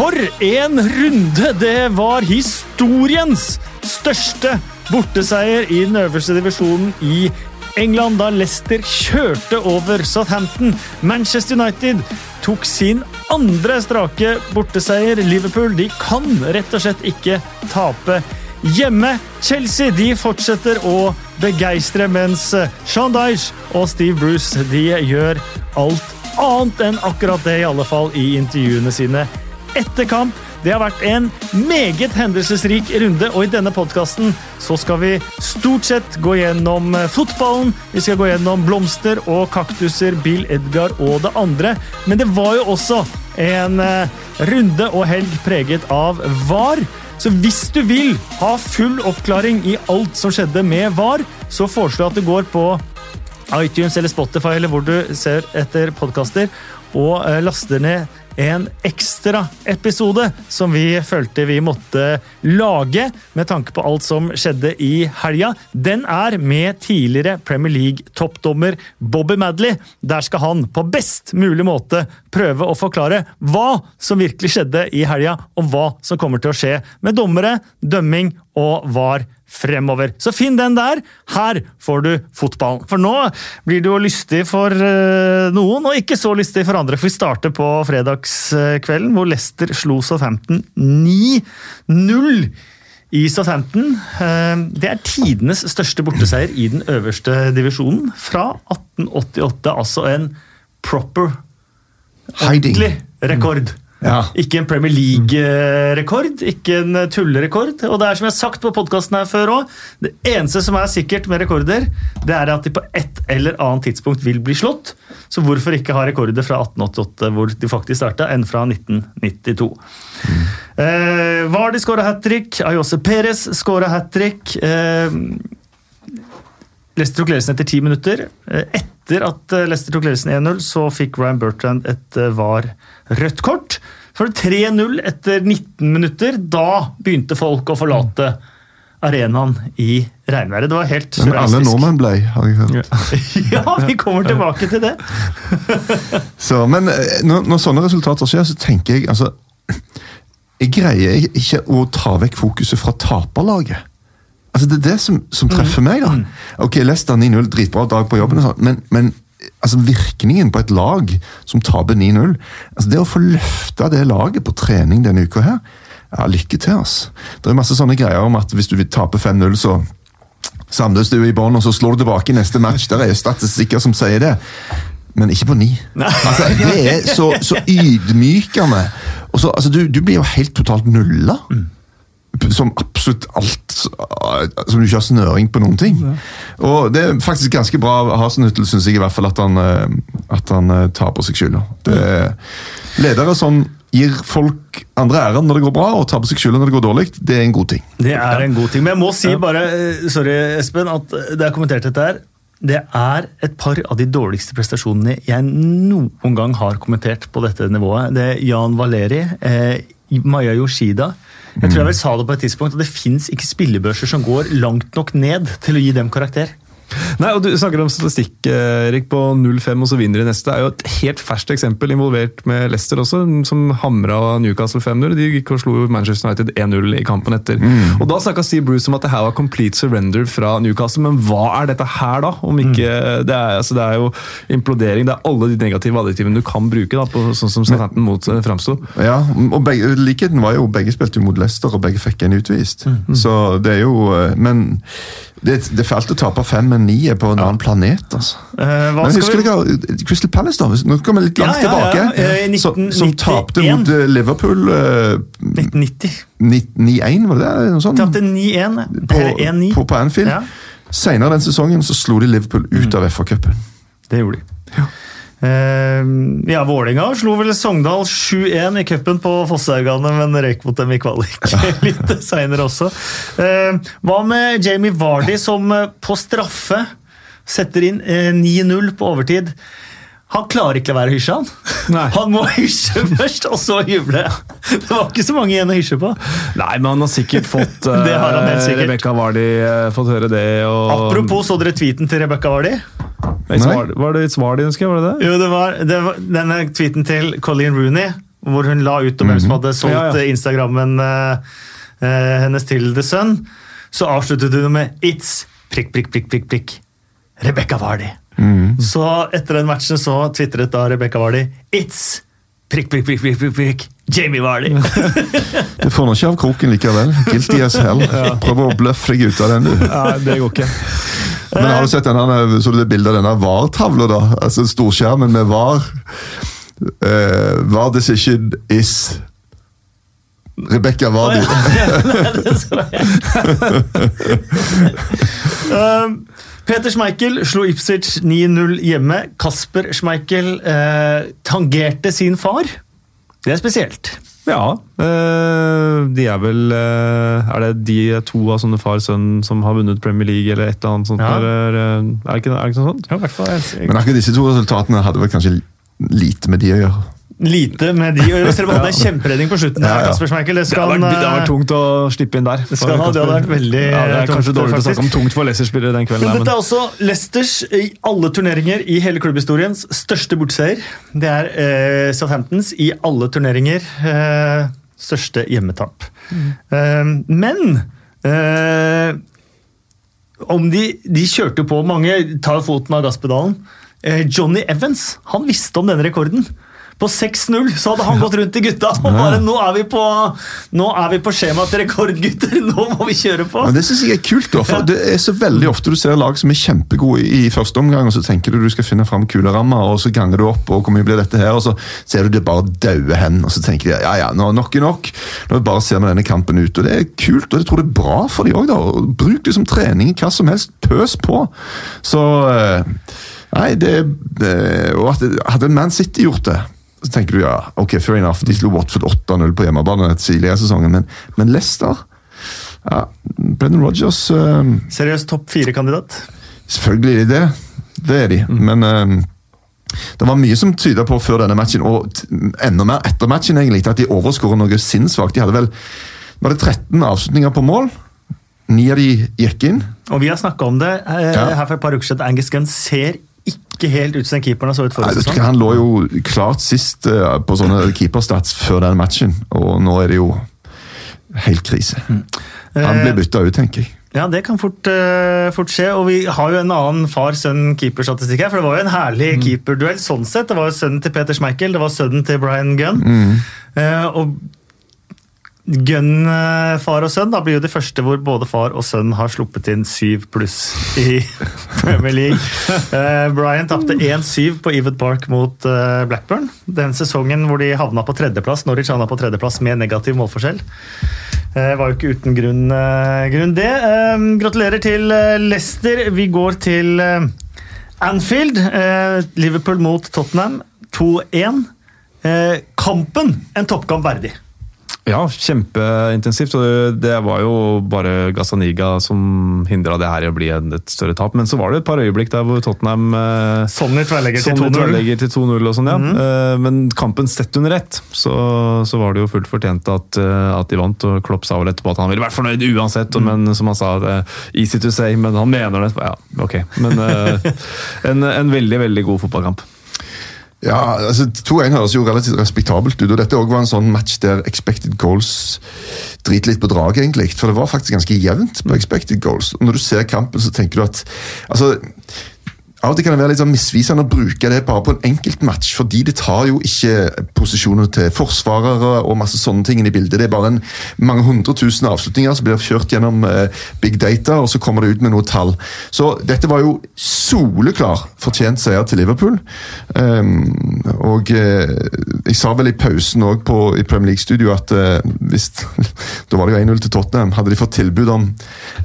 For en runde! Det var historiens største borteseier i den øverste divisjonen i England da Leicester kjørte over Southampton. Manchester United tok sin andre strake borteseier. Liverpool de kan rett og slett ikke tape hjemme. Chelsea de fortsetter å begeistre, mens Sean Dyche og Steve Bruce de gjør alt annet enn akkurat det, i alle fall i intervjuene sine etter kamp. Det har vært en meget hendelsesrik runde, og i denne podkasten skal vi stort sett gå gjennom fotballen. Vi skal gå gjennom blomster og kaktuser, Bill Edgar og det andre. Men det var jo også en runde og helg preget av VAR. Så hvis du vil ha full oppklaring i alt som skjedde med VAR, så foreslår jeg at du går på iTunes eller Spotify eller hvor du ser etter podkaster, og laster ned en ekstra episode som vi følte vi måtte lage med tanke på alt som skjedde i helga. Den er med tidligere Premier League-toppdommer Bobby Madley. Der skal han på best mulig måte prøve å forklare hva som virkelig skjedde i helga, og hva som kommer til å skje med dommere, dømming og VAR fremover. Så finn den der. Her får du fotballen. For nå blir det jo lystig for noen, og ikke så lystig for andre. For vi starter på fredagskvelden, hvor Leicester slo Southampton 9-0 i Southampton. Det er tidenes største borteseier i den øverste divisjonen fra 1888. Altså en proper, ordentlig rekord. Ja. Ikke en Premier League-rekord, ikke en tullerekord. Og det er som jeg har sagt på podkasten her før òg, det eneste som er sikkert med rekorder, det er at de på et eller annet tidspunkt vil bli slått. Så hvorfor ikke ha rekorder fra 1888, hvor de faktisk starta, enn fra 1992? Mm. Eh, Vardi skåra hat trick, Ayose Perez skåra hat trick. Eh, Leicester tok etter ti minutter. Etter at Leicester tok ledelsen 1-0, så fikk Ryan Bertrand et var rødt kort. Så var det 3-0 etter 19 minutter. Da begynte folk å forlate arenaen i regnværet. Det var helt surrealistisk. Men alle nordmenn ble, har jeg hørt. ja, vi kommer tilbake til det. så, men når, når, sånne resultater skjer, så tenker jeg altså Jeg greier ikke å ta vekk fokuset fra taperlaget. Altså, Det er det som, som treffer meg. da. Ok, Leicester 9-0, dritbra dag på jobben, og men, men altså virkningen på et lag som taper 9-0 altså Det å få løfta det laget på trening denne uka her, ja, lykke til. altså. Det er masse sånne greier om at hvis du taper 5-0, så samles du i bånn, og så slår du tilbake i neste match. Der er statistikker som sier det. Men ikke på ni. Altså, det er så, så ydmykende. Og så, altså, du, du, blir jo helt totalt nulla. Mm som absolutt alt Som du ikke har snøring på noen ting. Ja. Og Det er faktisk ganske bra av Hasenhüttel, syns jeg i hvert fall, at han, at han tar på seg skylda. Ledere som gir folk andre æren når det går bra, og tar på seg skylda når det går dårlig, det er en god ting. Det er en god ting. Men jeg må si bare, sorry Espen, at det er kommentert dette her det er et par av de dårligste prestasjonene jeg noen gang har kommentert på dette nivået. Det er Jan Valeri, eh, Maya Yoshida. Jeg tror jeg vel sa det på et tidspunkt, at det fins ikke spillebørser som går langt nok ned til å gi dem karakter. Nei, og Du snakker om statistikk eh, Erik, på 0-5 og så vinner de neste. Det er jo et helt ferskt eksempel involvert med Leicester også, som hamra Newcastle 5-0. De gikk og slo Manchester United 1-0 i kampen etter. Mm. Og Da snakka Steve Bruce om at det her var complete surrender fra Newcastle, men hva er dette her, da? Om ikke, mm. det, er, altså, det, er, jo implodering. Det er alle de negative adjektivene du kan bruke, da, på, sånn som Southampton mot eh, framsto. Ja, og begge, likheten var jo begge spilte jo mot Leicester, og begge fikk en utvist. Mm. Så det er jo eh, Men det, det er fælt å tape 5-1 geniet på en annen planet. altså. Eh, Men husker vi... Crystal Palace, da? Nå kommer vi litt langt ja, ja, tilbake. Ja, 19, som, som tapte mot eh, Liverpool eh, 1990. 9-1, var det det? Noe sånt? Tapte 9-1. På, på, på Anfield. Senere den sesongen så slo de Liverpool ut av FA-cupen. Det gjorde de. Ja. Uh, ja, Vålinga slo vel Sogndal 7-1 i cupen på Fosshaugane, men røyk mot dem i kvalik litt seinere også. Uh, hva med Jamie Vardy, som på straffe setter inn uh, 9-0 på overtid? Han klarer ikke å være hysje, han. Nei. Han må hysje først, og så juble. Det var ikke så mange igjen å hysje på. Nei, men han har sikkert fått det har han helt sikkert. Rebekka Vardi fått høre det. Og... Apropos, så dere tweeten til Rebekka Vardi? Nei. Var det Svardi, husker jeg? Var det det? Jo, det var, det var denne tweeten til Colleen Rooney. hvor hun la ut om hvem som hadde solgt Ja, ja. eh, Instagrammen uh, eh, hennes til The Sun, så avsluttet hun med 'It's prikk, prikk, prikk, prikk, prikk. Rebekka Vardi'. Så etter den matchen så tvitret da Rebekka Wardi 'It's prikk, prikk, prikk, prikk, prikk, prikk. Jamie Vardi'. Du får nå ikke av kroken likevel. Guilty as hell. Prøv å bløffe deg ut av den, du. Ja, det går ikke. Men har du sett denne, så du det bildet av denne VAR-tavla, da? Altså storskjermen med VAR. Uh, VAR decision is Rebekka Vardi. Um, Peter Schmeichel slo Ipswich 9-0 hjemme. Kasper Schmeichel eh, tangerte sin far. Det er spesielt. Ja. eh, de er vel eh, Er det de to av sånne far-sønn som har vunnet Premier League, eller et eller annet sånt? Ja. Eller, eh, er, det ikke, er det ikke noe sånt? Ja, i hvert fall. Men akkurat disse to resultatene hadde vel kanskje lite med de å gjøre. Lite med de å gjøre. Selv om han hadde en kjemperedning på slutten. Ja, ja. Kasper Schmeichel. Det skal det har vært eh, tungt å slippe inn der. Det skal det hadde vært veldig, ja, Det er tungt, kanskje dårlig å snakke om tungt for Leicester-spillere den kvelden. Men dette er også Leicesters i alle turneringer i hele klubbhistoriens største bortseier. Det er eh, Southamptons i alle turneringer eh, største hjemmetap. Eh, men eh, om de, de kjørte på Mange tar foten av gasspedalen. Eh, Johnny Evans han visste om denne rekorden. På 6-0 så hadde han gått rundt til gutta og bare nå er vi på, nå er vi på skjema til rekordgutter! Nå må vi kjøre på! Men Det synes jeg er kult, da, for det er så veldig ofte du ser lag som er kjempegode i første omgang, og så tenker du du skal finne fram kule rammer, og så ganger du opp, og hvor mye blir dette her, og så ser du det bare daue hen, og så tenker de ja ja, nå nok er nok. Nå bare ser vi denne kampen ut, og det er kult, og jeg tror det er bra for de òg, da. Bruk det som trening, hva som helst. Pøs på. Så eh, Nei, det, det Og at hadde Man City gjort det så tenker du ja, ok, fair enough, de slo Watford 8-0 på hjemmebane tidligere i sesongen, men, men Leicester ja, Brendan Rodgers eh, Seriøst topp fire-kandidat. Selvfølgelig er de det. Det er de. Men eh, det var mye som tyda på før denne matchen, og enda mer etter matchen, egentlig, at de overskåra noe sinnssvakt. De hadde vel var det 13 avslutninger på mål. Ni av de gikk inn. Og vi har snakka om det eh, Ja. her for et par uker siden. Angus Gunn ser ikke helt ut som keeperen så ut forrige sesong. han lå jo klart sist uh, på sånne keeperstats før den matchen, og nå er det jo helt krise. Han blir bytta ut, tenker jeg. Ja, det kan fort, uh, fort skje. Og vi har jo en annen far-sønn-keeperstatistikk her. For det var jo en herlig keeperduell sånn sett. Det var jo sønnen til Peter Schmeichel, det var sønnen til Brian Gunn. Eh, og Gunn, eh, far og sønn, da blir jo de første hvor både far og sønn har sluppet inn syv pluss i Premier League. Uh, Brian tapte 1-7 på Ewood Park mot uh, Blackburn. Den sesongen hvor de havna på tredjeplass, Norwich havna på tredjeplass med negativ målforskjell. Uh, var jo ikke uten grunn, grunn det. Gratulerer til Leicester. Vi går til Anfield. Liverpool mot Tottenham 2-1. Eh, kampen en toppkamp verdig. Ja, kjempeintensivt. og det- var jo bare Gazzaniga som hindra det her i å bli et større tap. Men så var det et par øyeblikk der hvor Tottenham eh, Sonny tverrlegger til Sånn 2-0. tverrlegger til 2-0 og sånn, ja. Eh, Men kampen sett under ett, så, så var det jo fullt fortjent at, eh, at de vant. Og Klopp sa vel etterpå at han ville vært fornøyd uansett, mm. men som han sa, easy to say, men han mener det. Ja, ok. Men en, en veldig, veldig god fotballkamp. Ja, altså 2-1 høres jo relativt respektabelt ut, og dette også var en sånn match der expected goals driter litt på draget, egentlig. For det var faktisk ganske jevnt på expected goals. Og når du ser kampen, så tenker du at altså, Av og til kan det være litt sånn misvisende å bruke det bare på en enkeltmatch, fordi det tar jo ikke posisjoner til forsvarere og masse sånne ting i bildet. Det er bare en, mange hundre tusen avslutninger som blir kjørt gjennom eh, big data, og så kommer det ut med noe tall. Så dette var jo soleklar fortjent seier til Liverpool. Um, og eh, jeg sa vel i pausen òg i Premier League-studio at eh, hvis Da var det jo 1-0 til Tottenham. Hadde de fått tilbud om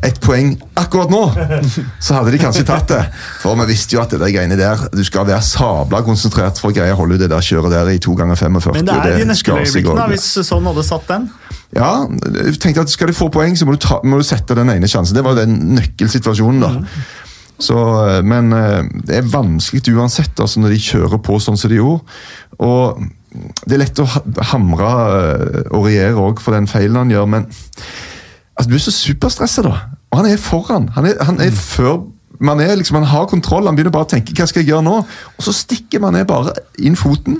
ett poeng akkurat nå, så hadde de kanskje tatt det. For vi visste jo at det der greiene der Du skal være sabla konsentrert for å greie å holde det der kjøret der i to ganger 45. Men det er de nøkkeløyeblikkene, hvis sånn hadde satt den. Ja, jeg tenkte at Skal du få poeng, så må du, ta, må du sette den ene sjansen. Det var jo den nøkkelsituasjonen. da. Så, eh, men eh, det er vanskelig uansett altså når de kjører på sånn som de gjorde. Og det er lett å hamre og regjere òg for den feilen han gjør, men altså, du er så superstressa, da. Og han er foran. Han er, han er før man, er liksom, man har kontroll, han begynner bare å tenke hva skal jeg gjøre nå? Og så stikker man ned bare inn foten.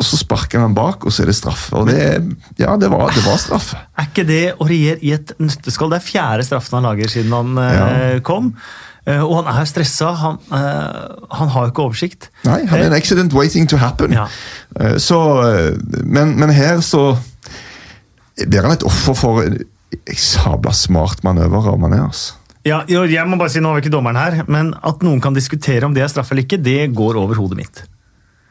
og så sparker han bak, og så er det straffe. Og det, ja, det var, det var straffe. Er ikke det Aurier i et nøtteskall? Det er fjerde straffen han lager siden han eh, Ja. kom. Eh, og han er stressa. Han, eh, han har jo ikke oversikt. Nei, han er en accident waiting to happen. Ja. Så, men, men her så blir han et offer for en sabla smart manøver av Mané. altså. Ja, jo, jeg må bare si, Nå var ikke dommeren her, men at noen kan diskutere om det er straff eller ikke, det går over hodet mitt.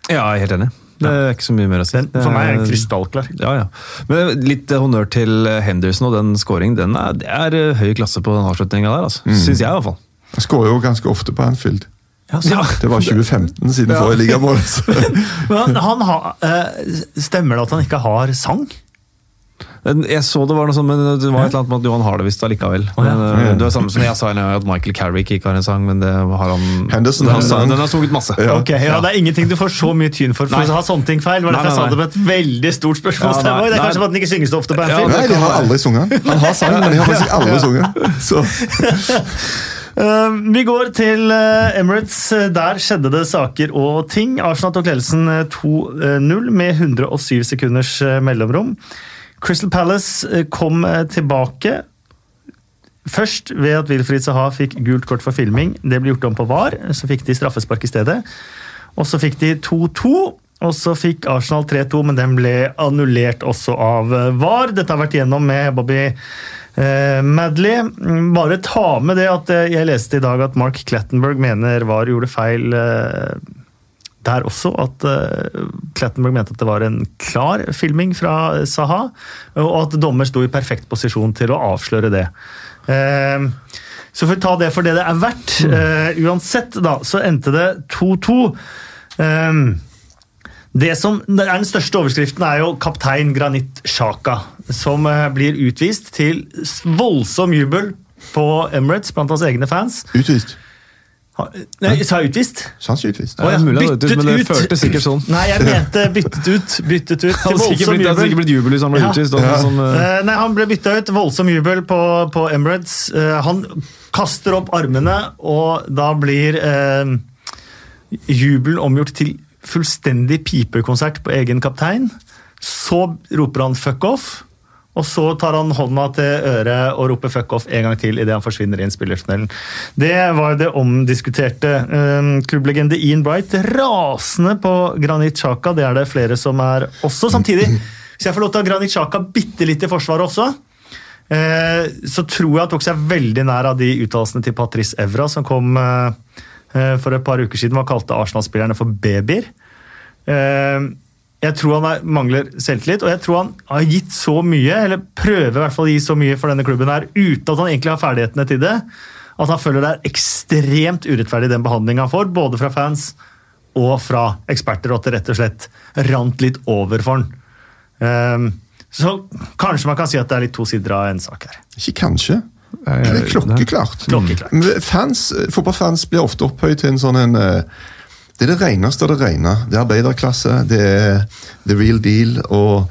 Ja, jeg er helt enig. Det er ikke så mye mer å si. Den, for meg er den Det- krystallklar. Ja, ja. Men litt eh, honnør til Henderson og den scoringen. Den er, det er eh, høy klasse på den avslutninga der, altså. Syns jeg i hvert fall. Han skårer jo ganske ofte på Anfield. Ja, så, Det var 2015 siden Ja. forrige ligamål. så- men han har, eh, stemmer det at han ikke har sang? Jeg så det var noe sånn, men det var et eller annet med at Johan har det visst allikevel. Oh, ja. Men, eh, Det var samme som jeg sa at Michael Carrick ikke har en sang, men det har han Henderson har sang. Den har sunget masse. Ja. Okay, ja, Det er ingenting du får så mye tyn for for Nei. å ha sånne ting feil. Det var Nei, derfor jeg sa det med et veldig stort spørsmål. Ja, det er kanskje for at den ikke synges så ofte på Ja, Anfield. Nei, de har aldri sunget den. Han har sang, men de har faktisk aldri sunget. Så Uh, vi går til uh, Emirates. Der skjedde det saker og ting. Arsenal tok ledelsen uh, 2-0 med 107 sekunders uh, mellomrom. Crystal Palace uh, kom uh, tilbake. Først ved at Wilfried Saha fikk gult kort for filming. Det ble gjort om på VAR. Så fikk de straffespark i stedet. Og så fikk de 2-2. Og så fikk Arsenal 3-2, men den ble annullert også av uh, VAR. Dette har vært gjennom med Bobby Eh, Madley, mm, bare ta med det at eh, jeg leste i dag at Mark Clattenberg mener VAR gjorde feil eh, der også. At eh, Clattenburg mente at det var en klar filming fra eh, Saha, og at dommer sto i perfekt posisjon til å avsløre det. Eh, så for å ta det for det det er verdt, eh, uansett, da, så endte det 2-2. Eh, det som er Den største overskriften er jo kaptein Granit Sjaka, som eh, blir utvist til voldsom jubel på Emirates blant hans egne fans. utvist. Nei, sa jeg utvist? Sa han ikke utvist. Ja, Å ja, mulig, det, byttet men det ut. føltes sikkert sånn. Nei, jeg mente byttet ut. Byttet ut Det til voldsom blitt, det hadde sikkert jubel. blitt jubel hvis han ble Ja. utvist. Ja. Som, eh, Eh, Nei, Han ble bytta ut. Voldsom jubel på, på Emirates. Uh, Han kaster opp armene, og da blir uh, jubelen omgjort til fullstendig pipekonsert på egen kaptein. Så roper han 'fuck off', og så tar han hånda til øret og roper 'fuck off' en gang til idet han forsvinner inn spillertunnelen. Det var det omdiskuterte. Eh, Klubblegende Ian Bright rasende på Granit Xhaka, det er det flere som er også. Samtidig, hvis jeg får lov til å ha Granit Xhaka bitte litt i forsvaret også, eh, så tror jeg han tok seg veldig nær av de uttalelsene til Patrice Evra som kom eh, eh, for et par uker siden og kalte Arsenal-spillerne for babyer. Eh, Jeg tror han er, mangler selvtillit, og jeg tror han har gitt så mye, eller prøver i hvert fall å gi så mye for denne klubben her, uten at han egentlig har ferdighetene til det, at han føler det er ekstremt urettferdig den behandlinga han får, både fra fans og fra eksperter, og at det rett og slett rant litt over for han. Um, Så kanskje man kan si at det er litt to sider av en sak her. Ikke kanskje. Nei, Det er klokkeklart. Klokkeklart. Men Fans, fotballfans blir ofte opphøyd til en sånn en eh, Det er det reneste av det rene. Det er arbeiderklasse, det er the real deal, og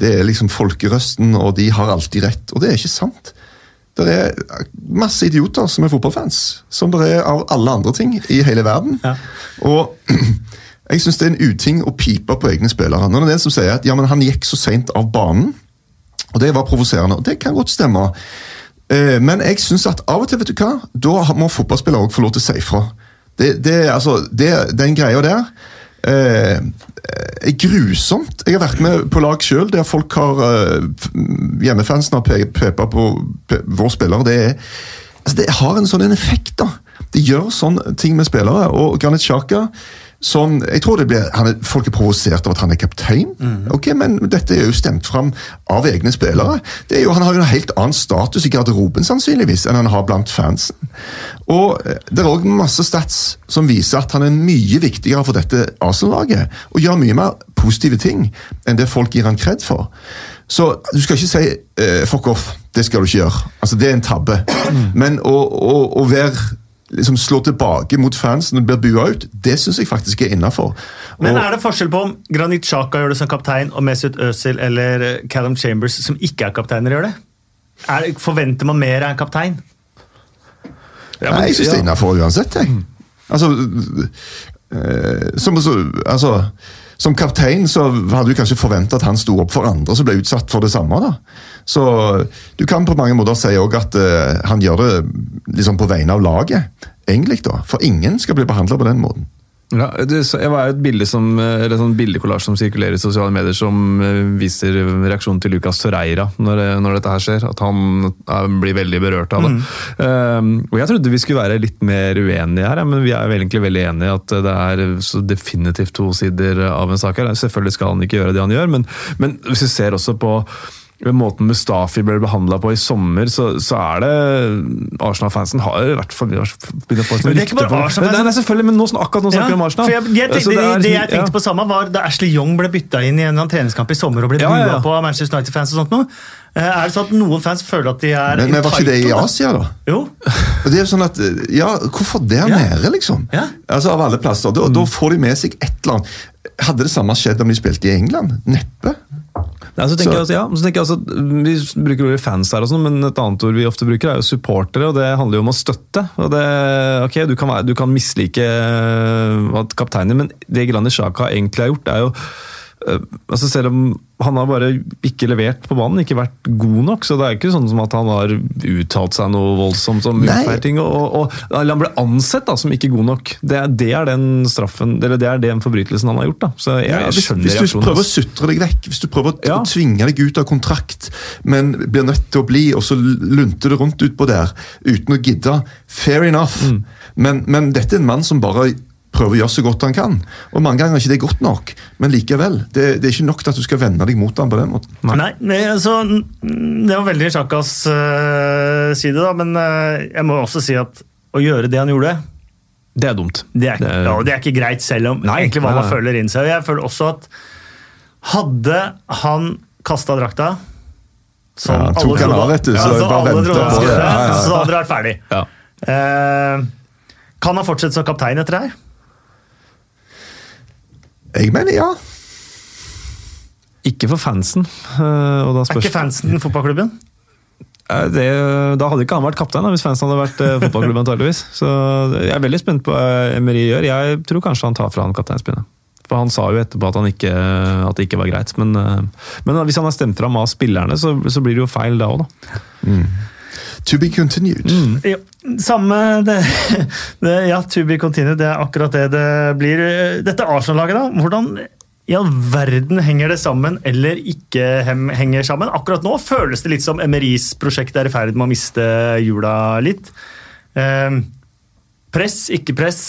det er liksom folkerøsten, og de har alltid rett. Og det er ikke sant. Det er masse idioter som er fotballfans, som det er av alle andre ting i hele verden. Ja. Og jeg syns det er en uting å pipe på egne spillere. Når det er en som sier at ja, men han gikk så seint av banen, og det var provoserende, og det kan godt stemme. Eh, Men jeg synes at av og til, vet du hva, da må fotballspillere også få lov til å si ifra. Det, det, altså, det, den greia der eh, er grusomt. Jeg har vært med på lag sjøl der folk har eh, Hjemmefansen har pe- pepa på pe vår spillere. Det, er, altså, det har en sånn en effekt, da. Det gjør sånne ting med spillere. Og Granit Xhaka Sånn, jeg tror det blir, han Folk er provosert av at han er kaptein. Ok, Men dette er jo stemt fram av egne spillere. Det er jo, han har jo en helt annen status i garderoben sannsynligvis enn han har blant fansen. Og eh, Det er òg masse stats som viser at han er mye viktigere for dette Arsenal-laget. Og gjør mye mer positive ting enn det folk gir han kred for. Så du skal ikke si eh, 'fuck off'. Det skal du ikke gjøre. Altså, Det er en tabbe. Men å, å, å være liksom slår tilbake mot fansen og blir bua ut, det syns jeg faktisk er innafor. Men er det forskjell på om Granit Xhaka gjør det som kaptein, og Mesut Özil eller eh, Callum Chambers, som ikke er kapteiner, gjør det? Er, forventer man mer av en kaptein? Ja, men- Nei, jeg syns det er ja. innafor uansett, jeg. Altså, øh, som, så- altså som kaptein så hadde du kanskje forventa at han sto opp for andre som ble utsatt for det samme. da. Så du kan på mange måter si også at uh, han gjør det liksom på vegne av laget, egentlig. da. For ingen skal bli behandla på den måten. Ja, det så- jeg var et bilde som, eller sånn bildekollasj som sirkulerer i sosiale medier, som eh, viser reaksjonen til Lucas Torreira når, eh, når dette her skjer. At han eh, blir veldig berørt av det. Um, og Jeg trodde vi skulle være litt mer uenige her, ja, men vi er egentlig veldig enige i at det er så definitivt to sider av en sak her. Selvfølgelig skal han ikke gjøre det han gjør, men, men hvis vi ser også på ved måten Mustafi ble behandla på i sommer, så, så er det Arsenal-fansen har i hvert fall begynt å få det bare rykte på- Arsenal-fansen. Nei, nei, selvfølgelig, men nå, akkurat nå snakker vi om Arsenal. for jeg, jeg det, det, er det, jeg tenkte ja. på samme var Da Ashley Young ble bytta inn i en eller annen treningskamp i sommer og ble Ja, ja, ja. bua på av Manchester United-fans og sånt noe. Eh, Er det sånn at noen fans føler at de er Men, men var ikke det i? Asia, da? Jo. Og det er jo sånn at, ja, Hvorfor der Ja. nede, liksom? Ja. Altså Av alle plasser. Da, da får de med seg et eller annet. Hadde det samme skjedd om de spilte i England? Neppe. Nei, så tenker Så- jeg også, ja, så tenker jeg at Vi bruker ordet fans her, og sånn, men et annet ord vi ofte bruker, er jo supportere. og Det handler jo om å støtte. og det, ok, Du kan, være, du kan mislike eh, at kapteinen, men det Granit Xhaka egentlig har gjort, er jo altså Selv om han har bare ikke levert på banen, ikke vært god nok, så det er ikke sånn som at han har uttalt seg noe voldsomt om Nei. Og, og, han ble ansett da, som ikke god nok. Det, er- det er den straffen, eller det er den forbrytelsen han har gjort. da. Så jeg, Ja, jeg skjønner hvis du prøver å sutre deg vekk, hvis du prøver å Ja. tvinge deg ut av kontrakt, men blir nødt til å bli, og så lunter det rundt utpå der uten å gidde, fair enough. Mm. Men, men dette er en mann som bare prøver å gjøre så godt han kan. Og mange ganger er ikke det godt nok, men likevel. Det, det er ikke nok til at du skal vende deg mot ham på den måten. Nei, nei altså, Det var veldig Sjakas uh, side, da, men uh, jeg må også si at å gjøre det han gjorde Det er dumt. Det er, Det er- ja, det er ikke greit, selv om Nei, egentlig hva man føler inn seg. Jeg føler også at hadde han kasta drakta som Ja, tok alle han trodde- av, vet du, så ja, så bare alle trodde han skulle det. Ja, ja, ja. Så hadde det vært ferdig. Ja. Uh, kan han fortsette som kaptein etter det her? Jeg mener ja. Ikke for fansen. eh, Og da Er ikke fansen fotballklubben? Eh, det, da hadde ikke han vært kaptein da, hvis fansen hadde vært eh, fotballklubben. antageligvis. Så jeg er veldig spent på hva Emery gjør. Jeg tror kanskje han tar fra han kapteinspinnet. For Han sa jo etterpå at, han ikke, at det ikke var greit. Men, men hvis han har stemt fram av spillerne, så, så blir det jo feil da òg, da. To be continued. Ja, samme det, det, Ja, to be continued. Det er akkurat det det blir. Dette Arsenal-laget, da. Hvordan i all verden henger det sammen, eller ikke henger sammen? Akkurat nå føles det litt som MRIs prosjekt er i ferd med å miste hjula litt. Eh, press, ikke press.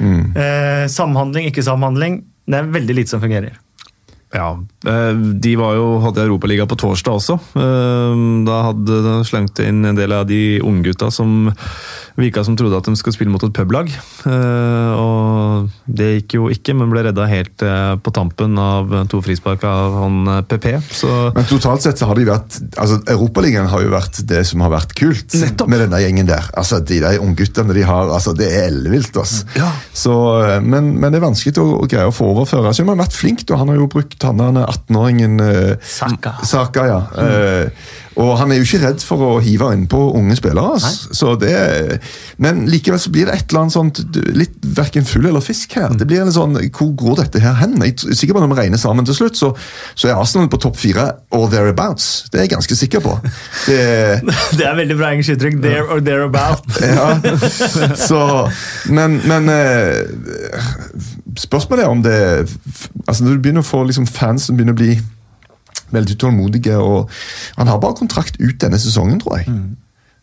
Eh, samhandling, ikke samhandling. Det er veldig lite som fungerer. Ja, eh, De var jo, hadde Europaliga på torsdag også. Eh, Da hadde de slengt inn en del av de unggutta som virka som trodde at de skulle spille mot et publag. Eh, Og det gikk jo ikke, men ble redda helt på tampen av to frispark av han PP. Så Men totalt sett så har de vært altså Europaligaen har jo vært det som har vært kult Nettopp. med denne gjengen der. Altså De der ungguttene de har, altså det er ellevilt. Altså. Ja. Så, men, men det er vanskelig å, å greie å få overføre. Altså, han har vært flink. og Han har jo brukt han 18-åringen eh, Saka. Saka, ja. Eh, og han er jo ikke redd for å hive innpå unge spillere. Så det, men likevel så blir det et eller annet sånt litt verken fugl eller fisk her. Det blir en sånn, Hvor går dette her hen? Jeg er sikker på Når vi regner sammen til slutt, så, så er Arsenal på topp fire or thereabouts. Det er jeg ganske sikker på. Det, Det er veldig bra engelsk uttrykk. There or thereabout. ja, så, men, men eh, Spørsmålet er om det altså Når du begynner å få liksom, som begynner å bli veldig tålmodige. og Han har bare kontrakt ut denne sesongen, tror jeg.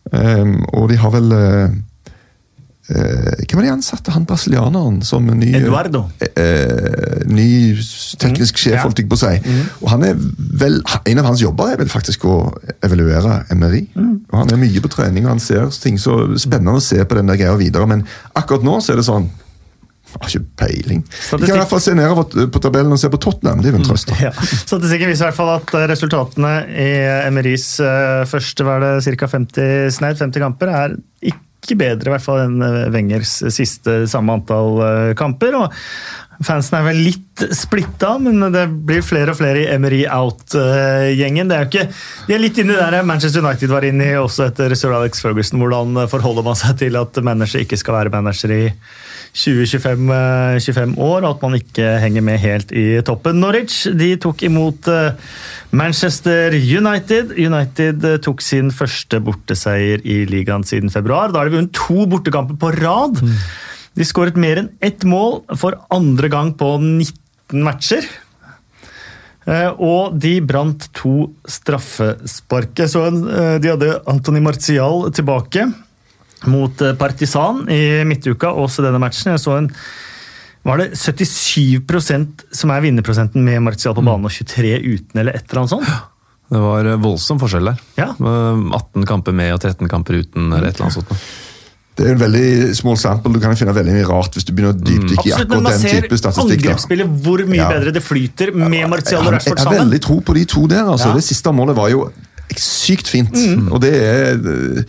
Um, og de har vel uh, uh, Hvem var de ansatte? Han brasilianeren som ny Eduardo. Uh, ny teknisk sjef, ja. holdt jeg på å si. Og han er vel, En av hans jobber er vel faktisk å evaluere MRI. Og Han er mye på trening og han ser ting så spennende å se på den der greia videre. Men akkurat nå så er det sånn har ikke peiling. Vi kan i hvert fall se nedover på tabellen og se på Tottenham. Det er jo en trøst. da. Ja. Statistikken viser i hvert fall at eh, resultatene i Emerys eh, første var det ca. 50 snaut 50 kamper er ikke bedre i hvert fall enn eh, Wengers siste samme antall eh, kamper. og Fansen er vel litt splitta, men det blir flere og flere i Emery out-gjengen. Det er jo ikke, De er litt inni der Manchester United var inne i også etter Sir Alex Ferguson. Hvordan forholder man seg til at manager ikke skal være manager i 20-25 år, og at man ikke henger med helt i toppen. Norwich de tok imot eh, Manchester United. United eh, tok sin første borteseier i ligaen siden februar. Da har de vunnet to bortekamper på rad. De skåret mer enn ett mål for andre gang på 19 matcher. Eh, og de brant to straffespark. Så de hadde Antony Martial tilbake mot eh, Partisan i midtuka, også denne matchen. Jeg så en var det 77% som er vinnerprosenten med Martial på banen, og 23 uten, eller et eller annet sånt? Det var eh, voldsom forskjell der. Ja. 18 kamper med og 13 kamper uten, eller et eller annet sånt. Det er en veldig small sample. Du kan finne veldig mye rart hvis du begynner å dypdykke i akkurat man den ser type statistikk. da. angrepsspillet, hvor mye Ja. bedre det flyter med Martial og Jeg har veldig tro på de to der. altså. Ja. Det siste målet var jo sykt fint. Mm. Og det er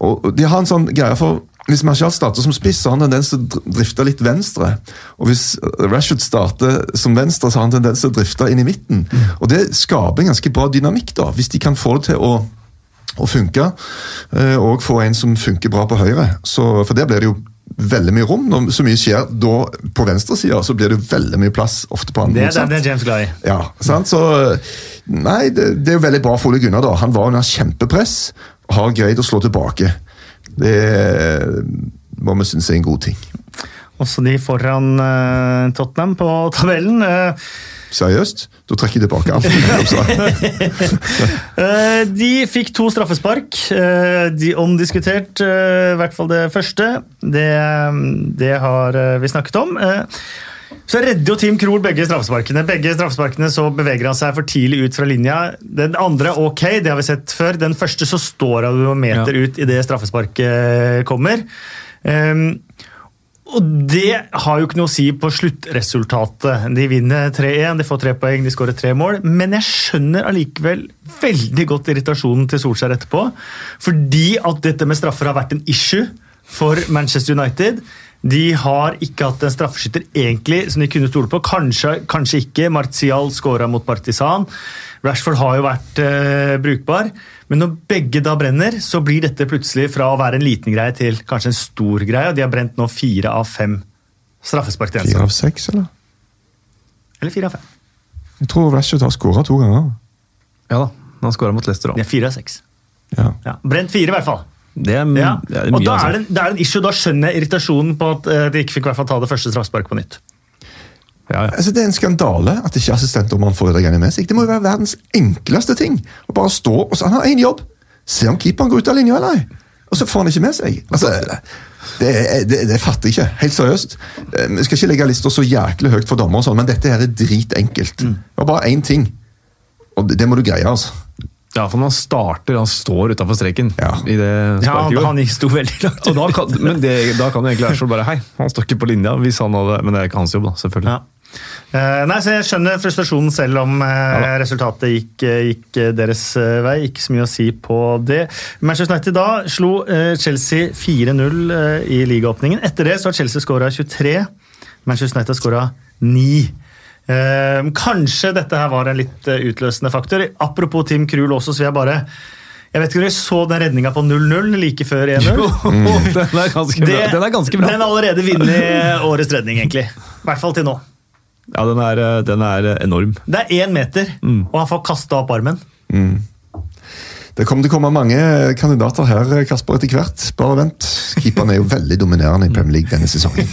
og De har en sånn greie for hvis Marcial starter som spiss, så har han tendens til å drifte litt venstre. Og hvis Rashford starter som venstre, så har han tendens til å drifte inn i midten. Og det skaper en ganske bra dynamikk, da, hvis de kan få det til å, å funke. eh, Og få en som funker bra på høyre. Så, for der blir det jo veldig mye rom. Når så mye skjer da på venstresida, så blir det jo veldig mye plass ofte på andre Det, er, det er James glad i. Ja, sant? Så Nei, det, det er jo veldig bra for Ole Gunnar. da. Han var under kjempepress har greid å slå tilbake. Det må vi synes er en god ting. Også de foran uh, Tottenham på tabellen. Uh, Seriøst? Da trekker jeg tilbake alt. uh. De fikk to straffespark. De omdiskutert, i hvert fall det første. Det, det har vi snakket om. Så redder jo Team Krohl begge straffesparkene. Begge straffesparkene så beveger han seg for tidlig ut fra linja. Den andre ok, det har vi sett før. Den første så står han noen meter meter ut idet straffesparket kommer. Um, og det har jo ikke noe å si på sluttresultatet. De vinner 3-1, de får tre poeng, de skårer tre mål. Men jeg skjønner allikevel veldig godt irritasjonen til Solskjær etterpå. Fordi at dette med straffer har vært en issue for Manchester United. De har ikke hatt en straffeskytter egentlig som de kunne stole på. Kanskje, kanskje ikke. Martial skåra mot Partisan. Rashford har jo vært eh, brukbar. Men når begge da brenner, så blir dette plutselig fra å være en liten greie til kanskje en stor greie. og De har brent nå fire av fem straffespark til Fire av seks, eller? Eller fire av fem. Jeg tror Rashford har skåra to ganger. Ja da, han skåra mot Leicester òg. er fire av seks. Ja. Ja. Brent fire, i hvert fall. Det er, Ja. det er Og mye, da er, altså. det, det er en issue. Da skjønner jeg irritasjonen på at eh, de ikke fikk i hvert fall ta det første straffesparket på nytt. Ja, ja. Altså, det er en skandale at ikke assistentdommeren får det greiene med seg. Det må jo være verdens enkleste ting. Å bare stå og så, Han har én jobb! Se om keeperen går ut av linja eller ei! Og så får han ikke med seg. Altså, det, er- det, det fatter jeg ikke. Helt seriøst. Eh, Vi skal ikke legge lista så jæklig høyt for dommer, sånn, men dette her er dritenkelt. Mm. Det var bare én ting, og det, det må du greie. altså. Ja, for når han starter, han står utafor streken Ja. i det Ja, han, sto veldig langt og kan, men det, da kan jo egentlig Rashford bare Hei, han står ikke på linja. hvis han hadde, Men det er ikke hans jobb, da, selvfølgelig. Ja. Eh, nei, så Jeg skjønner frustrasjonen selv om eh, Ja resultatet gikk, eh, gikk deres vei. Ikke så mye å si på det. Manchester United da slo eh, Chelsea 4-0 eh, i ligaåpningen. Etter det så har Chelsea skåra 23. Manchester United skåra 9. Eh, kanskje dette her var en litt eh, utløsende faktor. Apropos Tim Krul også, så vil jeg bare jeg vet ikke om dere så den redninga på 0-0 like før 1-0? den, er ganske bra. den er ganske bra. Den har allerede vunnet årets redning, egentlig. I hvert fall til nå. Ja, den er, eh, den er enorm. Det er én meter, og han får kasta opp armen. Det kommer til å komme mange kandidater her, Kasper, etter hvert. Bare vent. Keeperen er jo veldig dominerende i Premier League denne sesongen.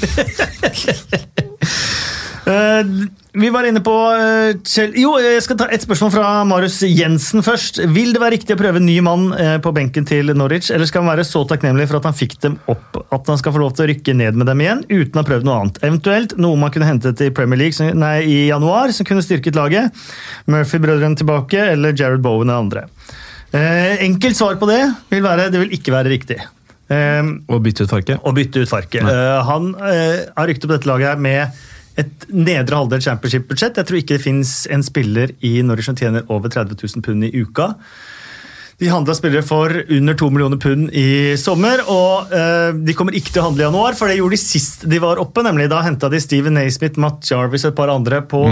Vi var inne på uh, Kjell Jo, jeg skal ta et spørsmål fra Marius Jensen først. Vil det være riktig å prøve en ny mann uh, på benken til Norwich, eller skal han være så takknemlig for at han fikk dem opp at han skal få lov til å rykke ned med dem igjen uten å ha prøvd noe annet? Eventuelt noe man kunne hentet i Premier League som, nei, i januar, som kunne styrket laget. Murphy-brødrene tilbake, eller Jared Bowen eller andre. Uh, enkelt svar på det vil være det vil ikke være riktig. Uh, Og bytte ut farke. å bytte ut Farke. Han har rykket opp dette laget her med et nedre halvdel championship-budsjett. Jeg tror ikke det fins en spiller i Norwich som tjener over 30 000 pund i uka. De handla spillere for under to millioner pund i sommer. Og eh, de kommer ikke til å handle i januar, for det gjorde de sist de var oppe. nemlig Da henta de Steven Naismith, Matt Jarvis og et par andre på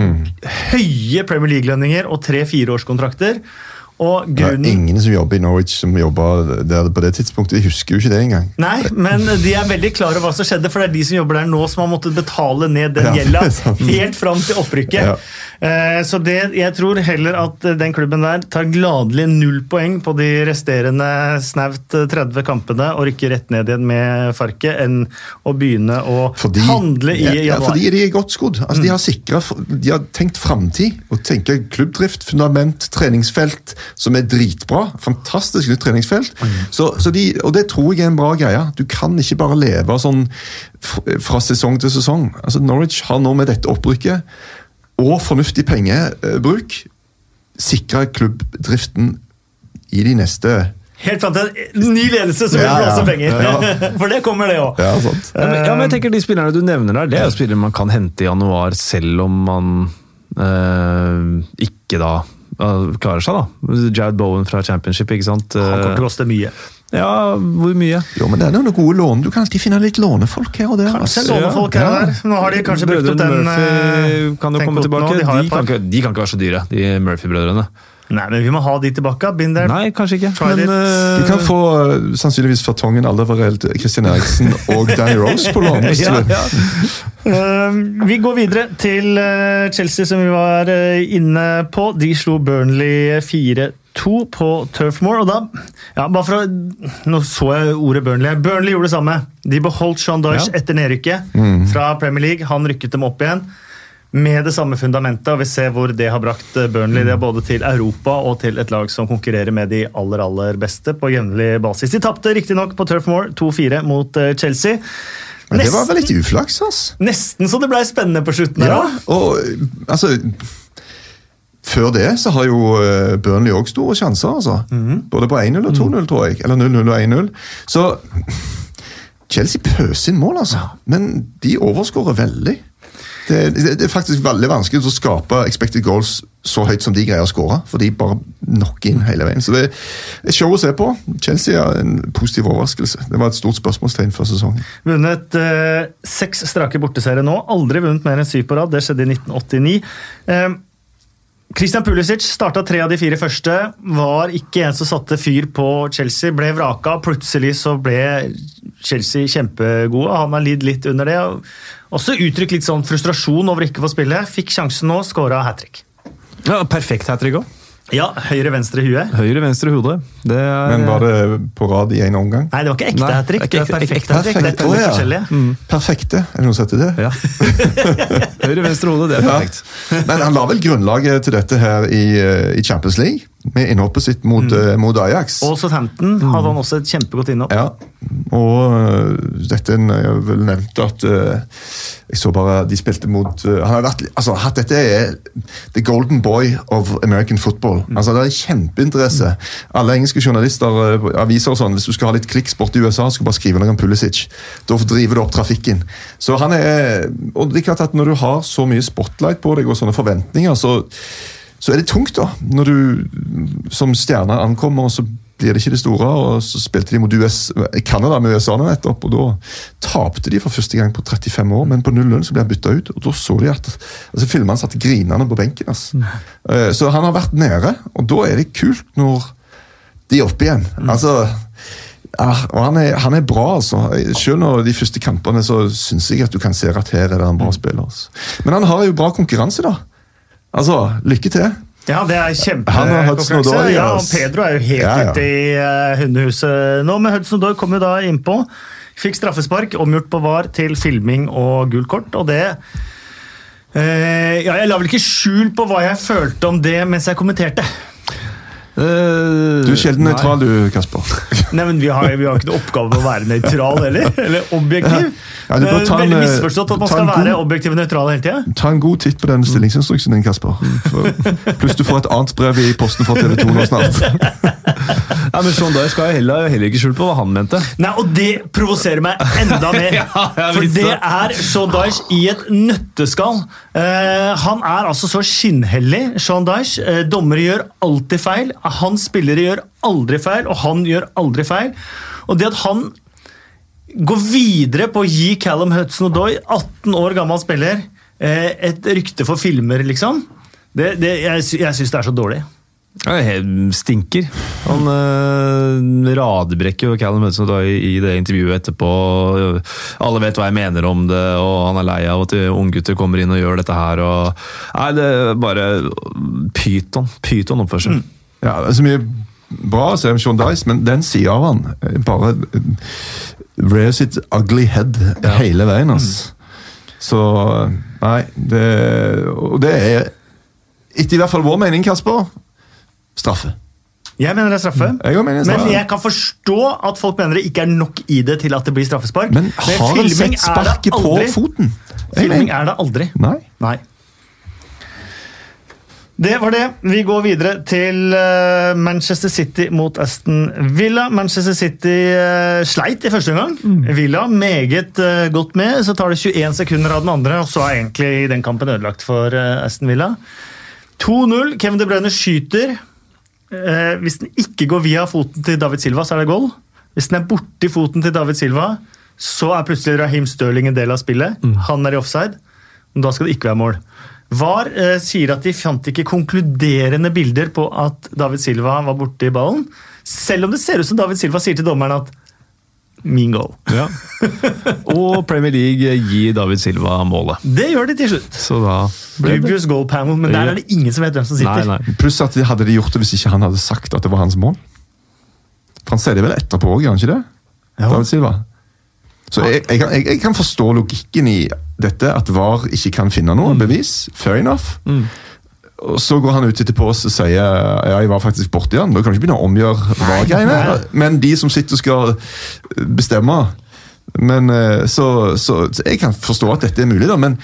høye Premier League-lønninger og tre-fireårskontrakter. Og Det er ingen som jobber i Norwich som jobber der på det tidspunktet. De husker jo ikke det engang. Nei, men de er veldig klar over hva som skjedde, for det er de som jobber der nå, som har måttet betale ned den gjelda er helt fram til opprykket. Ja. Eh, Så det, jeg tror heller at den klubben der tar gladelig null poeng på de resterende snaut 30 kampene og rykker rett ned igjen med farket, enn å begynne å Fordi, handle i ja, ja, januar. fordi de er godt skodd. Altså, de, har sikret, de har tenkt framtid. Og tenker klubbdrift, fundament, treningsfelt, som er dritbra. Fantastisk nytt treningsfelt. Så, så de, og det tror jeg er en bra greie. Du kan ikke bare leve sånn fra sesong til sesong. Altså, Norwich har nå med dette opprykket og fornuftig pengebruk sikra klubbdriften i de neste Helt fram til en ny ledelse som vil Ja, blåse penger. Ja. For det kommer, det òg. Ja. Ja, men, ja, men jeg tenker De spillerne du nevner der, det er jo spillere man kan hente i januar, selv om man øh, ikke da klarer seg, da. Jared Bowen fra Championship, ikke sant. Han kommer til å Eh, koste mye. ja, hvor mye? Jo, men det er noen gode lån. Du kan alltid finne litt lånefolk her og der. Kanskje altså. lånefolk her og Ja. der. Nå har de kanskje brukt opp den Murphy eh, kan jo komme tilbake. De De kan, ikke, de kan ikke være så dyre, de Murphy-brødrene. Nei, men vi må ha de tilbake. There. Nei, kanskje ikke. Try Men, uh, eh, Du kan få uh, sannsynligvis Fartongen, Alderweireld, Christian Eriksen og Danny Rose på lån. hvis ja, du- ja. uh, vi går videre til eh, Chelsea, som vi var eh, inne på. De slo Burnley 4-2 på Turfmore, Og da, ja, bare for å, Nå så jeg ordet Burnley. Burnley gjorde det samme. De beholdt Sean Dyche Ja. etter nedrykket fra Premier League. Han rykket dem opp igjen. Med det samme fundamentet, og vi ser hvor det har brakt eh, Burnley. Det er både til Europa og til et lag som konkurrerer med de aller aller beste på jevnlig basis. De tapte riktignok på Turf Moor 2-4 mot eh, Chelsea. Men det var vel litt uflaks, ass. Nesten så det ble spennende på slutten. her Ja, og uh, altså Før det så har jo Burnley òg store sjanser, altså. Både på 1-0 og 2-0, tror jeg. Eller 0-0 og 1-0. Så Chelsea pøser inn mål, altså. Men de overskårer veldig. Det, det, det er faktisk veldig vanskelig å skape expected goals så høyt som de greier å skåre. For de bare knocker inn hele veien. Så det er show å se på. Chelsea er en positiv overraskelse. Det var et stort spørsmålstegn før sesongen. Vunnet eh, seks strake borteserier nå. Aldri vunnet mer enn syv på rad. Det skjedde i 1989. Eh, Christian Pulisic starta tre av de fire første. Var ikke en som satte fyr på Chelsea. Ble vraka. Plutselig så ble Chelsea kjempegode. Han har lidd litt under det. Også uttrykt litt sånn frustrasjon over ikke å få spille. Fikk sjansen nå, skåra hat trick. ja, perfekt hat trick òg. Ja, høyre-venstre hue. Høyre, venstre hode. Det er, Men var det på rad i én omgang? Nei, det var ikke ekte hat trick. Det er ekte- perfekt hat trick. Det er Perfekt. to ja. forskjellige. Perfekte. Er det noe som heter det? Ja. Høyre, venstre hode, det er Ja. perfekt. Men han la vel grunnlaget til dette her i, eh, i Champions League, med innhoppet sitt mot, eh, mot Ajax. Og Southampton hadde han også et kjempegodt innhopp. Ja, og øh, dette er- Jeg vel nevnte at uh, Jeg så bare de spilte mot uh, Han har vært, altså, hatt Dette er the golden boy of American football. Altså, Det er kjempeinteresse. Alle engelske journalister, uh, aviser og sånn, hvis du skal ha litt klikksport i USA, skal du bare skrive noe om Pulisic. Da driver du opp trafikken. Så han er, og det er klart at Når du har så mye spotlight på deg og sånne forventninger, så så er det tungt, da. Når du som stjerne ankommer, og så blir det ikke det store. og Så spilte de mot US, Canada med USA nå nettopp, og da tapte de for første gang på 35 år. Men på 0-0 så ble han bytta ut, og da så de at altså filmene satt grinende på benken. Altså. Mm. Så han har vært nede, og da er det kult når de er oppe igjen. Altså, ja, og han er, han er bra, altså. Selv når de første kampene så syns jeg at du kan se at her er det en bra spiller. Altså. Men han har jo bra konkurranse, da. Altså, lykke til. Ja, det er Han har Hudson kjempekonkurranse. Ja, og. Pedro er jo helt Ja, ja. ute i eh, hundehuset nå, men Hudson Odoi kom jo da innpå. Fikk straffespark, omgjort på VAR til filming og gult kort, og det eh, ja, Jeg la vel ikke skjul på hva jeg følte om det mens jeg kommenterte. Du er sjelden nøytral, du, Kasper. Nei, men Vi har, vi har ikke noe oppgave med å være nøytral heller. Eller objektiv. Ja, du det er veldig eh, misforstått at man skal god- være objektiv og nøytral hele tida. Ta en god titt på den stillingsinstruksen din, Kasper. Pluss du får et annet brev i posten fra TV 2 nå snart. Ja, men Sean Dyer skal jeg heller, heller ikke skjult på hva han mente. Nei, og det provoserer meg enda mer. Ja, for det er Sean Dyche i et nøtteskall. Eh, han er altså så skinnhellig, Sean Dyche. Eh, dommere gjør alltid feil. Hans spillere gjør aldri feil, og han gjør aldri feil. Og det at han går videre på å gi Callum Hudson-Odoi, 18 år gammel spiller, eh, et rykte for filmer, liksom, det, det, jeg, jeg syns det er så dårlig. Ja, stinker. Han øh, radbrekker jo Callum Hudson i, i det intervjuet etterpå. Alle vet hva jeg mener om det, og han er lei av at unggutter kommer inn og gjør dette her. Og, nei, det er bare pyton. Pyton oppførsel. Ja, det er så mye bra å se om Sean Dice, men den sida av han eh, bare eh, rears sitt ugly head hele veien. ass. Så Nei, det Og det er etter i hvert fall vår mening, Kasper, straffe. Jeg mener det er straffe. Jeg mener er Men jeg kan forstå at folk mener det ikke er nok i det til at det blir straffespark. Men har han sett sparket på foten? Filming er det aldri. Nei. Nei. Det var det. Vi går videre til eh, Manchester City mot Aston Villa. Manchester City eh, sleit i første omgang. Villa meget eh, godt med. Så tar det 21 sekunder av den andre, og så er egentlig den kampen ødelagt for Aston Villa. 2-0. Kevin De Bruyne skyter. Eh, hvis den ikke går via foten til David Silva, så er det goal. Hvis den er borti foten til David Silva, så er plutselig Raheem Stirling en del av spillet. Han er i offside. Men da skal det ikke være mål. VAR eh, sier at de fant ikke konkluderende bilder på at David Silva var borti ballen. Selv om det ser ut som David Silva sier til dommeren at min goal. Ja. Og Premier League gir David Silva målet. Det gjør de til slutt. Så da Dubious goal panel, men der er det ingen som vet hvem som sitter. nei. Pluss at de hadde de gjort det hvis ikke han hadde sagt at det var hans mål. For han sier det vel etterpå òg, gjør han ikke det? Jo. David Silva. Så jeg, jeg, kan, jeg, jeg kan forstå logikken i dette, at VAR ikke kan finne noe bevis. Fair enough. Og Så går han ut etterpå og sier ja, jeg var faktisk borti han. Da kan du ikke begynne å omgjøre hva-greiene. Men de som sitter og skal bestemme men eh, så, så, så Jeg kan forstå at dette er mulig, da, men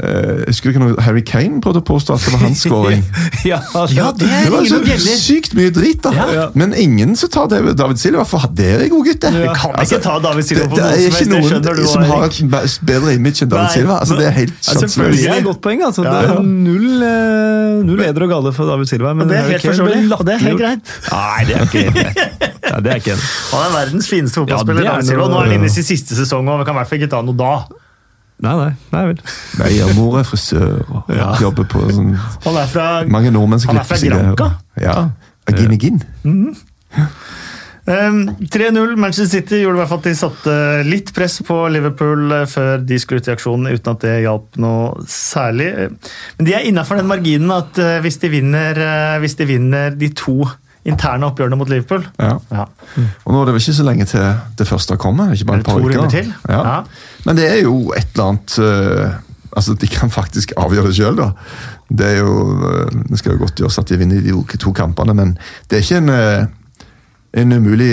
eh, Husker du ikke når Harry Kane prøvde å påstå at det var hans scoring? Ja, Ja, det Det var så som sykt mye drit, da. Ja. Men ingen som tar David, David Silva, for det er god gutt, det. Vi kan ikke ta David Silva på det, det er ikke noen det noen du, som har et bedre image enn David Nei, Silva. Altså, det er helt sjanseløst. selvfølgelig. Det er et godt poeng. altså. Ja, Det er null, eh, null eder og gale for David Silva. Men Og det er helt forståelig, og det er helt greit. Nei, det er ikke helt greit. Ja, det er ikke en. Han er verdens fineste fotballspiller. Ja, er David Silva. Nå er han inne i sin siste sesong, og vi kan i hvert fall ikke ta noe da. Nei, nei, nei vel. Nei, ja, mor er frisør og Ja. jobber på sånn Han er fra Mange nordmenn som Han er fra Granca. Ja. Granca. Ja. Aginegin. Um, 3-0. Manchester City gjorde i hvert fall at de satte litt press på Liverpool eh, før de skulle ut i aksjon, uten at det hjalp noe særlig. Eh, Men de er innafor den marginen at eh, hvis de, vinner, eh, hvis de vinner de to interne oppgjørene mot Liverpool Ja. ja. Og nå er det vel ikke så lenge til det første kommer. Ikke bare et par uker. til? Ja. Ja. Men det er jo et eller annet uh, Altså, De kan faktisk avgjøre det sjøl, da. Det er jo, uh, det skal jo godt gjøres at de vinner de to kampene, men det er ikke en, uh, en umulig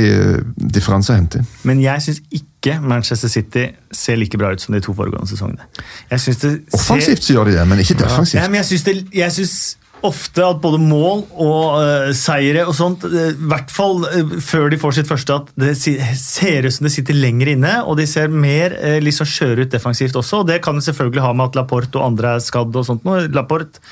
differanse å hente inn. Men jeg syns ikke Manchester City ser like bra ut som de to foregående sesongene. Jeg synes det ser- Offensivt så gjør de det, men ikke defensivt. Ja, men jeg synes det, jeg syns ofte at både mål og uh, seire og sånt, eh, i hvert fall uh, før de får sitt første, at det si- ser ut som det sitter lenger inne, og de ser mer uh, liksom skjøre ut defensivt også. og Det kan det selvfølgelig ha med at Laporte og andre er skadd og sånt. nå. Laporte,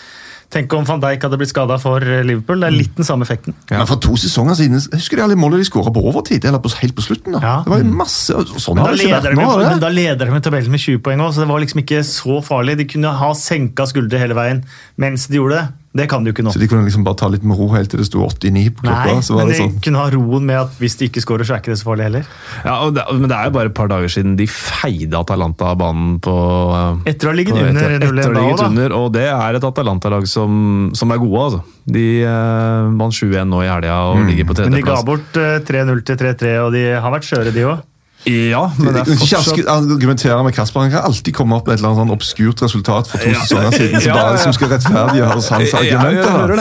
Tenk om van Dijk hadde blitt skada for Liverpool. Det er litt den samme effekten. Men for to sesonger siden Husker du alle målene de skåra på overtid? Eller på, helt på slutten? da? Ja. Det var jo masse, Sånn har det ikke vært nå. det. men da leder de med tabellen med 20 poeng òg, så det var liksom ikke så farlig. De kunne ha senka skuldre hele veien mens de gjorde det. Det kan de jo ikke nå. Så de kunne liksom bare ta litt med ro helt til det sto 89 på klokka. Nei, så var men det de sånn. kunne ha roen med at hvis de ikke skårer, så er ikke det så farlig heller. Ja, og det, men det er jo bare et par dager siden de feide Atalanta av banen på eh, Etter å ha ligget på- under etter- 0-1 etter å ha da ligget da. under, Og det er et Atalanta-lag som, som er gode, altså. De eh, vant 7-1 nå i helga og ligger på tredjeplass. Men de ga bort eh, 3-0 til 3-3, og de har vært skjøre, de òg. Ja, men det er ikke fortsatt argu- argumentere med Kasper. Han kan alltid komme opp med et eller annet sånn obskurt resultat for to Ja. sesonger siden som, bare, som skal rettferdiggjøre hans argumenter.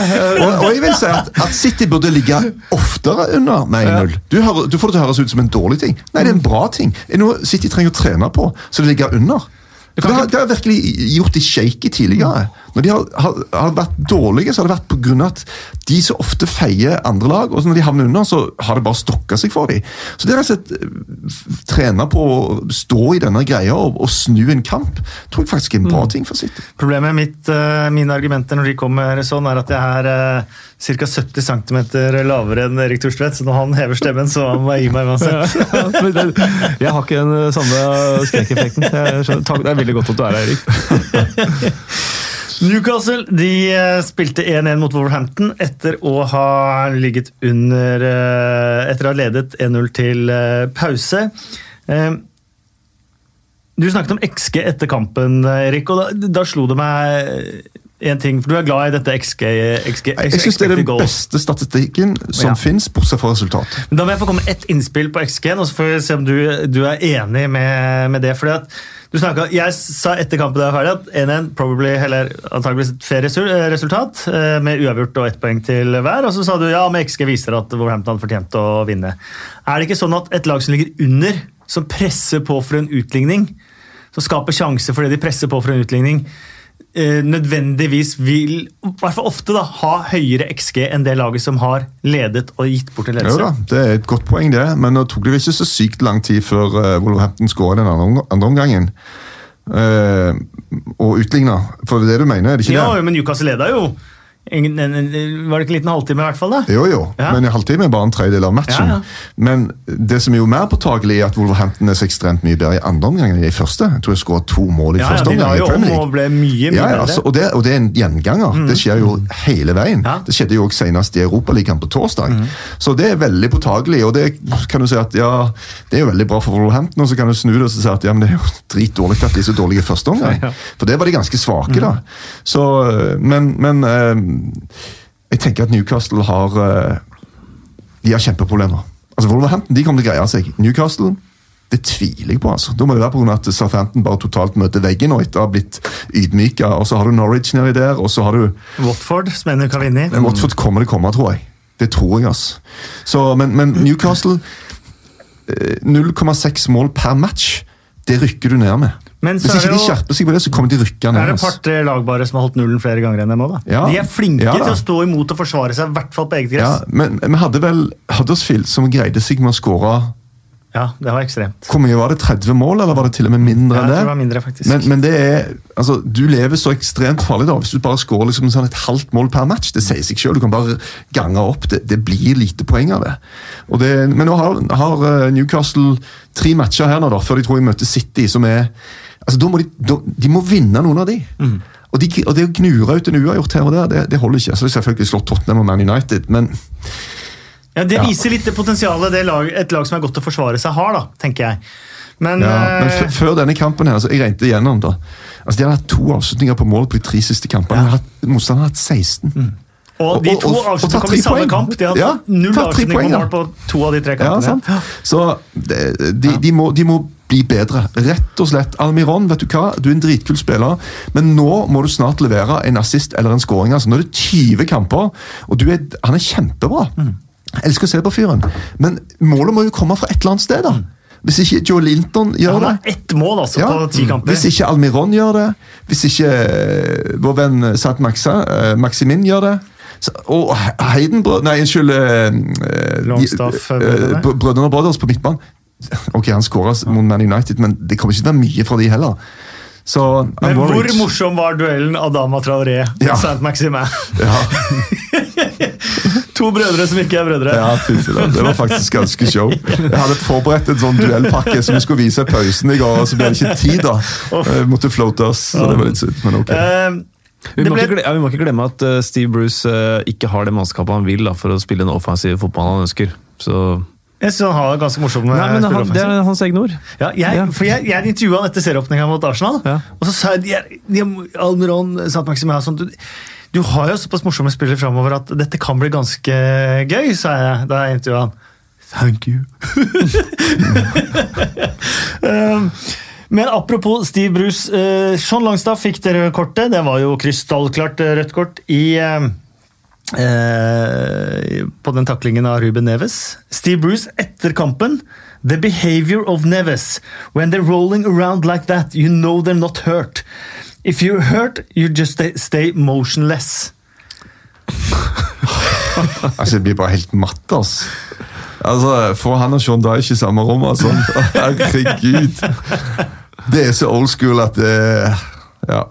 Og, og jeg vil si at, at City burde ligge oftere under med 1-0. Du, du får det til å høres ut som en dårlig ting. Nei, det er en bra ting. Det er noe City trenger å trene på, så det ligger under. For det har, det har virkelig gjort de shaky tidligere. Når de har, har, har vært dårlige, så har det vært pga. at de så ofte feier andre lag, og så når de havner under, så har det bare stokka seg for dem. Så det er rett og slett eh, trene på å stå i denne greia og, og snu en kamp, tror jeg faktisk er en bra Mm. ting for City. Problemet mitt, eh, mine argumenter når de kommer sånn, er at jeg er ca. 70 cm lavere enn Erik Thorstvedt, så når han hever stemmen, så må jeg gi meg uansett. Ja, jeg har ikke den samme skrekkeffekten. Det er veldig godt at du er her, Erik. Newcastle de eh, spilte 1-1 mot Wolverhampton etter å ha ligget under eh, Etter å ha ledet 1-0 til eh, pause. Du snakket om XG etter kampen, Erik, og da, da slo det meg en ting. for Du er glad i dette XG. XG Jeg syns det er den goal. beste statistikken som Ja. finnes, bortsett fra resultat. Men Da må jeg få komme med ett innspill på XG-en, og så får vi se om du, du er enig med, med det. fordi at du snakket, Jeg sa etter kampen var ferdig at 1-1 probably, eller antageligvis et fair eh, eh, med uavgjort og ett poeng til hver. Og så sa du ja, med XG viser at Wolverhampton fortjente fortjent å vinne. Er det ikke sånn at et lag som ligger under, som presser på for en utligning, som skaper sjanse fordi de presser på for en utligning, nødvendigvis vil, i hvert fall ofte, da, ha høyere XG enn det laget som har ledet og gitt bort en Jo ledelse? da, Det er et godt poeng, det, men nå tok det ikke så sykt lang tid før uh, Wolverhampton skåret den andre, andre omgangen. Uh, og utligna. For det er det du mener, er det ikke Ja, det? men Newcastle leda jo. Ingen, en, en, var det ikke en liten halvtime, i hvert fall? da? Jo, jo, Ja. men en halvtime er bare en tredjedel av matchen. Ja, ja. Men det som er jo mer påtagelig, er at Wolverhampton er så ekstremt mye bedre i andre omgang enn i første. Jeg tror jeg skåra to mål i Ja, ja, første de la omgang. jo om og ble mye, mye Ja, ja, altså, og, det, og det er en gjenganger. Det skjer jo hele veien. Ja. Det skjedde jo også senest i Europaligaen på torsdag. Så det er veldig påtagelig, og det kan du si at ja, det er jo veldig bra for Wolverhampton. Og så kan du snu det og si at ja, men det er jo dritdårlig at de er så dårlige i første omgang. For det var de ganske svake, da. Så, men, men eh, jeg tenker at Newcastle har eh, De har kjempeproblemer. Altså Wolverhampton de kommer til å greie seg. Newcastle det tviler jeg på. altså. Da må det være på grunn av at Southampton bare totalt møter veggen og etter å ha blitt ydmyka. Og så har du Norwich nedi der, og så har du Watford, som ender kan vinne men Watford kommer det komme, tror jeg. Det tror jeg, altså. Så, men, men Newcastle eh, 0,6 mål per match, det rykker du ned med. Men Hvis ikke de skjerper seg på det, så kommer de rykke Er det et altså. par-tre lag bare som har holdt nullen flere ganger enn dem òg, da? Ja. De er flinke Ja, til å stå imot og forsvare seg, i hvert fall på eget Ja, gress. men vi hadde vel Huddersfield som greide seg med å skåre Ja, det var ekstremt. Hvor mye var det? 30 mål, eller var det til og med mindre enn det? Ja, det? var mindre, faktisk. Men, men det er, altså, du lever så ekstremt farlig da, hvis du bare skårer liksom sånn et halvt mål per match. Det sier seg selv, Du kan bare gange opp. Det, det blir lite poeng av det. Det men nå har, har eh, Newcastle tre matcher her nå da, før de tror de møter City, som er altså, må de, da, de må vinne noen av de. Mm. Og, de, og det å gnure ut en uavgjort her og der, det, det holder ikke. Så det er selvfølgelig slått Tottenham og Man United, men Ja, Det Ja. viser litt det potensialet det lag, et lag som er godt til å forsvare seg, har, da, tenker jeg. Men, Ja, men eh, før denne kampen her, så jeg regnet igjennom da. Altså, De har hatt to avslutninger på mål på de tre siste kampene. Ja. Ja. Motstanderen har hatt 16. og de to avsluttene kom i samme poeng. kamp. De har Ja, hatt null avslutninger avslutning på mål på to av de tre kampene. Ja, sant? Så de, de, de, må, de må bli bedre. Rett og slett. Almiron, vet du hva? Du er en dritkul spiller, men nå må du snart levere en assist eller en scoring. Altså, nå er det 20 kamper, og du er, han er kjempebra. Jeg elsker å se på fyren, men målet må jo komme fra et eller annet sted. da. Hvis ikke Joe Linton Ja, gjør han det har ett mål altså, Ja, på ti kamper. Hvis ikke Almiron gjør det, hvis ikke eh, vår venn Sant Maxa, eh, Maximin gjør det så, Og Heidenbrød Nei, unnskyld. eh, eh, Longstaff-brødrene. eh, Brødrene Brothers på midtbanen. Ok, han skåra mot Man United, men det kommer ikke til å være mye fra de heller. Så Men hvor worried. morsom var duellen Adama Traoré Ja. og Saint Maximin? Ja, To brødre som ikke er brødre. ja. Det var faktisk ganske show. Jeg hadde forberedt en sånn duellpakke som vi skulle vise i pausen i går, og så ble det ikke tid, da. Vi måtte floate oss, så det var litt synd, men ok. Eh, Vi må, ble, ikke, ja, vi må ikke glemme at eh, Steve Bruce eh, ikke har det mannskapet han vil da, for å spille den offensive fotballen han ønsker. Så jeg synes han har ganske morsomme Nei, men han, Det er hans egne ord. Ja, jeg, for jeg, jeg intervjua han etter serieåpninga mot Arsenal, Ja. og så sa jeg Almiron, Sant sånn, du, du har jo såpass morsomme spillere framover at dette kan bli ganske gøy, sa jeg da jeg intervjua han. Thank you. um, men apropos Steve Bruce. Uh, Sean Langstad fikk det røde kortet. Det var jo krystallklart eh, rødt kort i eh, eh, på den taklingen av Ruben Neves. Steve Bruce etter kampen. The behavior of Neves. When they're rolling around like that, you know they're not hurt. If you're hurt, you just stay, stay motionless. Altså, Jeg blir bare helt matt, ass. Altså, Få han og Sean Dyche i samme rom, altså. Herregud. Det er så old school at det Ja.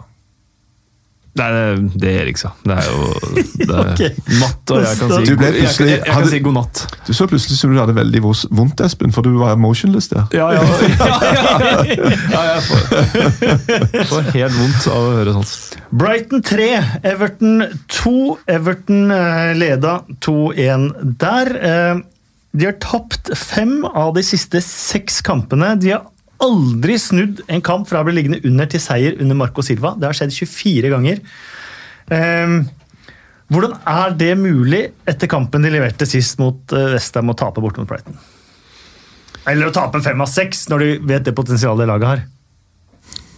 Nei, det, det Erik sa. Det er jo det er okay. natt, og jeg kan si, jeg, jeg, jeg, kan hadde- si god natt. Du så plutselig som du hadde veldig vondt, Espen, for du var motionless der. Ja, ja, ja, ja, jeg får, får helt vondt av å høre sånt. Brighton 3, Everton 2. Everton eh, leda 2-1 der. Eh, De har tapt fem av de siste seks kampene. De har aldri snudd en kamp fra å bli liggende under til seier under Marco Silva. Det har skjedd 24 ganger. Eh, Hvordan er det mulig etter kampen de leverte sist mot eh, Westham å tape borte mot Brighton? Eller å tape fem av seks, når du vet det potensialet laget har.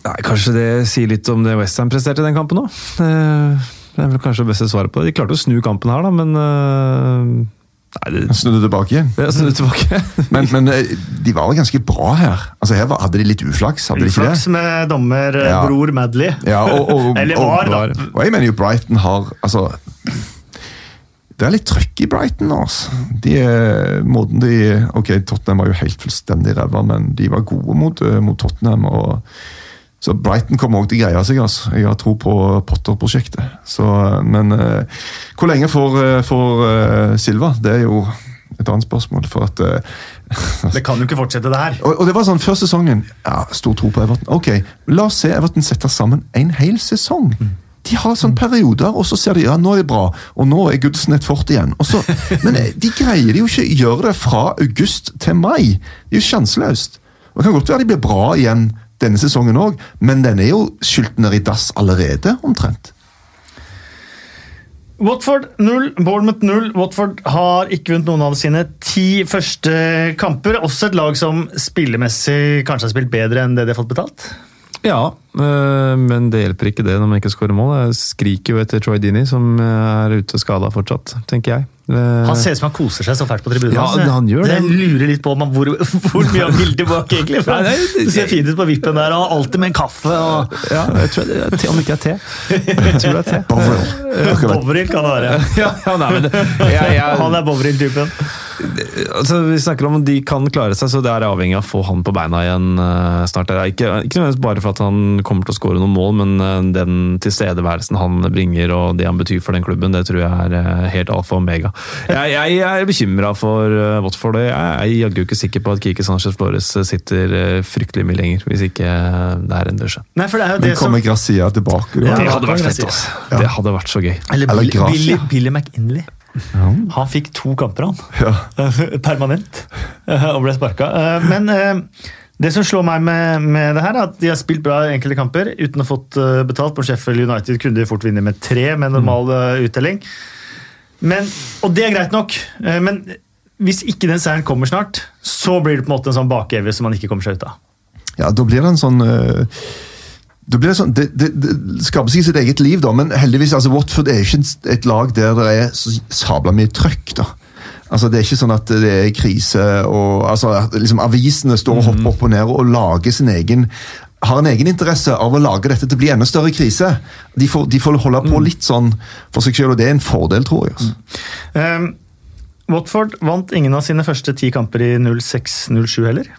Nei, Kanskje det sier litt om det Westham presterte i den kampen òg. Det er vel kanskje det beste svaret på det. De klarte å snu kampen her, da, men øh, Nei, det, snudde tilbake igjen. det er tilbake. Men, men eh, de var ganske bra her. Altså Her var, hadde de litt uflaks, hadde de ikke det? Uflaks med dommer eh, Ja. Bror Madley. Ja, og, og, Eller og, var, da. Og jeg mener jo Brighton har altså Det er litt trøkk i Brighton nå. Altså. De, er- måten de, ok, Tottenham var jo helt fullstendig ræva, men de var gode mot, eh, mot Tottenham. og så Brighton kommer også til å greie seg. altså. Jeg har tro på Potter-prosjektet. Men eh, hvor lenge får, eh, får eh, Silva? Det er jo et annet spørsmål. for at eh, Det kan jo ikke fortsette det her. og, og det var sånn, Før sesongen ja, Stor tro på Everton. Ok, La oss se Everton sette sammen en hel sesong. De har sånne perioder, og så ser de ja, nå er det bra, og nå er Goodson et fort igjen. Så, men eh, de greier de jo ikke å gjøre det fra august til mai. Det er jo sjanseløst. Det kan godt være de blir bra igjen denne sesongen òg, men den er jo skylt ned i dass allerede, omtrent. Watford 0, Bournemouth 0. Watford har ikke vunnet noen av sine ti første kamper. Også et lag som spillemessig kanskje har spilt bedre enn det de har fått betalt. Ja, øh, men det hjelper ikke det når man ikke skårer mål. Jeg skriker jo etter Troy Dini, som er ute skada fortsatt, tenker jeg. Eh, Han ser ut som han koser seg så fælt på tribunen. Ja, altså. han gjør det. Jeg lurer litt på om han, hvor, hvor mye han vil tilbake, egentlig. For Nei, ser fint ut på vippen der, og alltid med en kaffe. og Ja, jeg tror det er te, om det ikke er te. Jeg tror det er te. Bovril. Bovril kan det være. Ja, ja, nei, men det, jeg, jeg, Han er Bovril-typen. Altså, vi snakker om at de kan klare seg, så det er avhengig av å få han på beina igjen uh, snart. Det er ikke, ikke nødvendigvis bare for at han kommer til å skåre noen mål, men uh, den tilstedeværelsen han bringer og det han betyr for den klubben, det tror jeg er uh, helt alfa og omega. Jeg, jeg er bekymra for Watford. Jeg er jaggu ikke sikker på at Kike Sanchez Flores sitter fryktelig mye lenger, hvis ikke det her endrer seg. Nei, for det er jo Men det som kommer Grazia tilbake? Ja, Det hadde vært fett, altså. Ja. Det hadde vært så gøy. Eller, Eller Billy, Billy, Billy McInley. Ja. Han fikk to kamper, han. Ja. Permanent. eh, Og ble sparka. Eh, Men eh, det som slår meg med, med det her, er at de har spilt bra i enkelte kamper uten å fått betalt. På Sheffield United kunne de fort vinne med tre med normal mm. uttelling. Men, og det er greit nok, men hvis ikke den seieren kommer snart, så blir det på en måte en sånn bakevje som man ikke kommer seg ut av. Ja, da blir det en sånn eh, da blir det, sånn, det, det, det skaper seg sitt eget liv, da, men heldigvis altså Watford er ikke et lag der det er så sabla mye trøkk. da. Altså, Det er ikke sånn at det er krise og altså, liksom Avisene står og hopper opp og ned og lager sin egen har en egeninteresse av å lage dette til å bli enda større krise. De får, de får holde på litt sånn for seg selv, og det er en fordel, tror jeg. Altså. Um, Watford vant ingen av sine første ti kamper i 06-07 heller.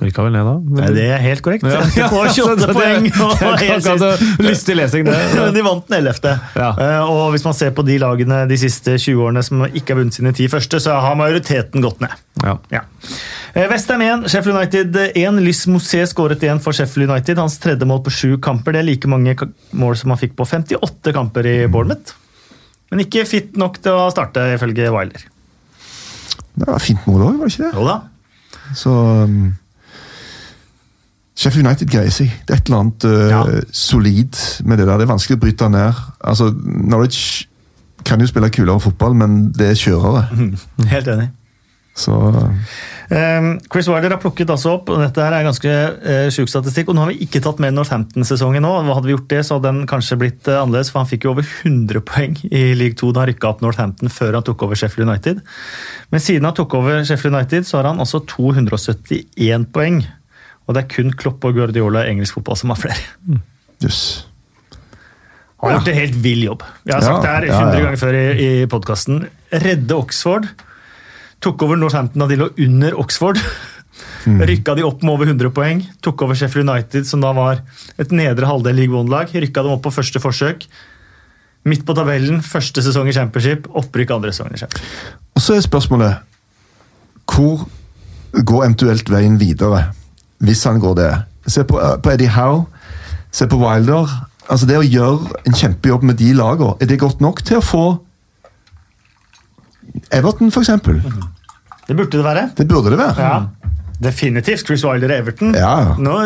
Gikk vel ned, da? Nei, det er helt korrekt. Ja. Endte på Så 28 det- poeng. og det helt sist. lystig lesing, det. De vant den 11. Ja. Eh, Og hvis man ser på de lagene de siste 20 årene som ikke har vunnet sine ti første, så har majoriteten gått ned. Ja. Ja. Eh, Westham 1, Sheffield United 1. Lys Mousset skåret igjen for Sheffield United. Hans tredje mål på sju kamper. Det er like mange mål som han fikk på 58 kamper i Bournemouth. Men ikke fit nok til å starte, ifølge Wiler. Det var fint mål òg, var det ikke det? Jo da. Så um, Sheffield United greier seg. Det er et eller annet uh, Ja. solid med det der. Det er vanskelig å bryte ned. Altså, Norwich kan jo spille kulere fotball, men det er kjørere. Helt enig. Så Eh, Chris Wilder har plukket altså opp, og dette her er ganske uh, sjuk statistikk. og Nå har vi ikke tatt med Northampton-sesongen nå. Hadde vi gjort det, så hadde den kanskje blitt eh, annerledes, for han fikk jo over 100 poeng i league 2 da han rykka opp Northampton før han tok over Sheffield United. Men siden han tok over Sheffield United, så har han altså 271 poeng. Og det er kun Klopp og Guardiola i engelsk fotball som har flere. jøss. har gjort en helt vill jobb. Jeg har Ja, sagt det her ja, 100 ja. ganger før i, i podkasten. Redde Oxford. Tok over Northampton da de lå under Oxford. Mm. Rykka de opp med over 100 poeng. Tok over Sheffield United, som da var et nedre halvdel League One-lag. Rykka dem opp på første forsøk. Midt på tabellen, første sesong i Championship. Opprykk andre sesong i Championship. Og så er spørsmålet Hvor går eventuelt veien videre, hvis han går det? Se på, eh, på Eddie Howe, se på Wilder. Altså Det å gjøre en kjempejobb med de lagene, er det godt nok til å få Everton, f.eks.? Det burde det være. Det burde det være. Ja, definitivt. Chris Wilder og Everton. Ja. Nå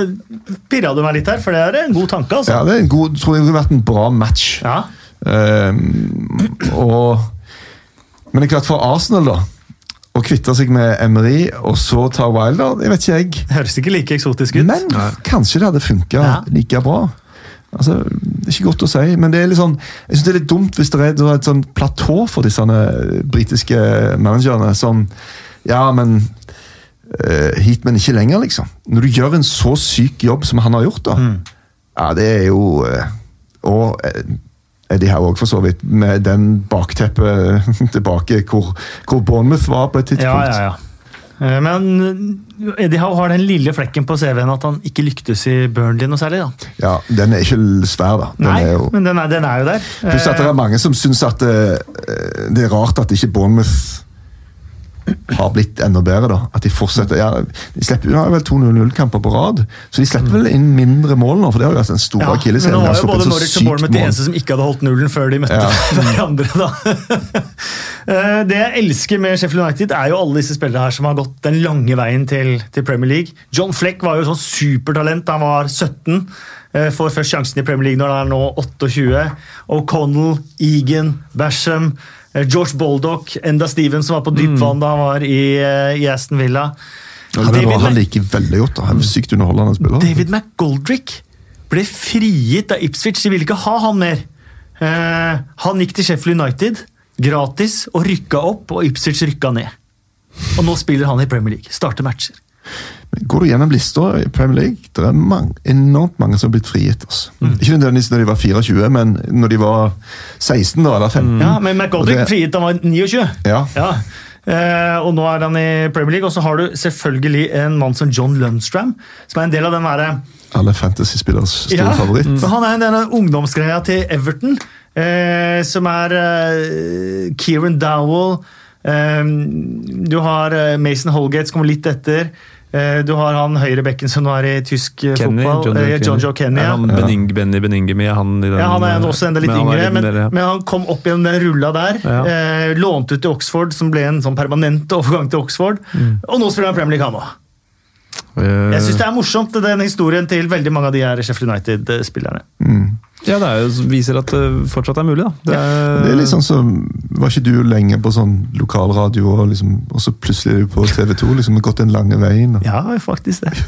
pirra du meg litt her, for det er en god tanke. altså. Ja, det er en god, tror jeg har vært en bra match. Ja. Um, og, men det er klart for Arsenal, da. Å kvitte seg med Emery og så ta Wilder, det vet ikke jeg. Høres ikke like eksotisk ut. Men kanskje det hadde funka Ja. like bra. Altså, Det er ikke godt å si, men det er litt sånn, jeg synes det er litt dumt hvis det er et, et sånn platå for disse britiske managerne. som Ja, men eh, hit, men ikke lenger, liksom. Når du gjør en så syk jobb som han har gjort, da. Mm. Ja, det er jo eh, Og eh, Eddie her òg, for så vidt. Med den bakteppet tilbake hvor, hvor Bournemouth var på et tidspunkt. ja, ja. ja. Men Eddie Howe har den lille flekken på CV-en at han ikke lyktes i Burnley noe særlig. da. Ja, Den er ikke svær, da. Den Nei, jo, men den er, den er jo der. Pluss at det Eh, er mange som syns at det, det er rart at ikke Bournemouth har blitt enda bedre. da. At de fortsetter. Ja, de slipper jo vel 2-0-0-kamper på rad, så de slipper vel inn mindre mål nå. for det har jo vært en stor Ja, men nå var jo både Norwich og Bournemouth de eneste som ikke hadde holdt nullen før de møtte Ja. hverandre. da. Det jeg elsker med Sheffield United, er jo alle disse spillere her som har gått den lange veien til, til Premier League. John Fleck var jo sånn supertalent da han var 17. eh, Får først sjansen i Premier League når han er nå 28. O'Connell, Egan, Basham, George Baldock, Enda Stevens som var på dypt vann da han var i, eh, i Aston Villa. Ja, det var han liker veldig godt. Han er Sykt underholdende spiller. David McGoldrick ble frigitt av Ipswich. De ville ikke ha han mer. Eh, han gikk til Sheffield United gratis og rykka opp, og Ipswich rykka ned. Og nå spiller han i Premier League. Starter matcher. Går du gjennom lista i Premier League, det er mange, enormt mange som har blitt frigitt. Altså. Mm. Ikke nødvendigvis når de var 24, men når de var 16 da, eller 15. Ja, Men McGoldrick frigitt da han var 29. Ja. Eh, og nå er han i Premier League, og så har du selvfølgelig en mann som John Lundstram, som er en del av den derre Alle fantasy-spillers store Ja, favoritt. Mm. Han er av ungdomsgreia til Everton, eh, som er eh, Kieran Dowell. Eh, du har eh, Mason Holgate, som kommer litt etter. Eh, du har han høyrebekken som nå er i tysk eh, Kenny, fotball. John, eh, Joe Kenny. Er Ja. han Bening, Benny Beningemi, er han i den Ja, han er også enda litt men yngre, men, mer, ja. men han kom opp gjennom den rulla der. Ja. Eh, lånt ut til Oxford, som ble en sånn permanent overgang til Oxford. Mm. Og nå spiller han Premier League, han òg. Eh, Jeg syns det er morsomt, den historien til veldig mange av de her Sheffield United-spillerne. Ja, det er jo, viser at det fortsatt er mulig, da. Det er, Det er litt sånn som, Var ikke du lenge på sånn lokalradio, og, liksom, og så plutselig er du på TV 2? liksom Gått den lange veien? Og. Ja, faktisk det.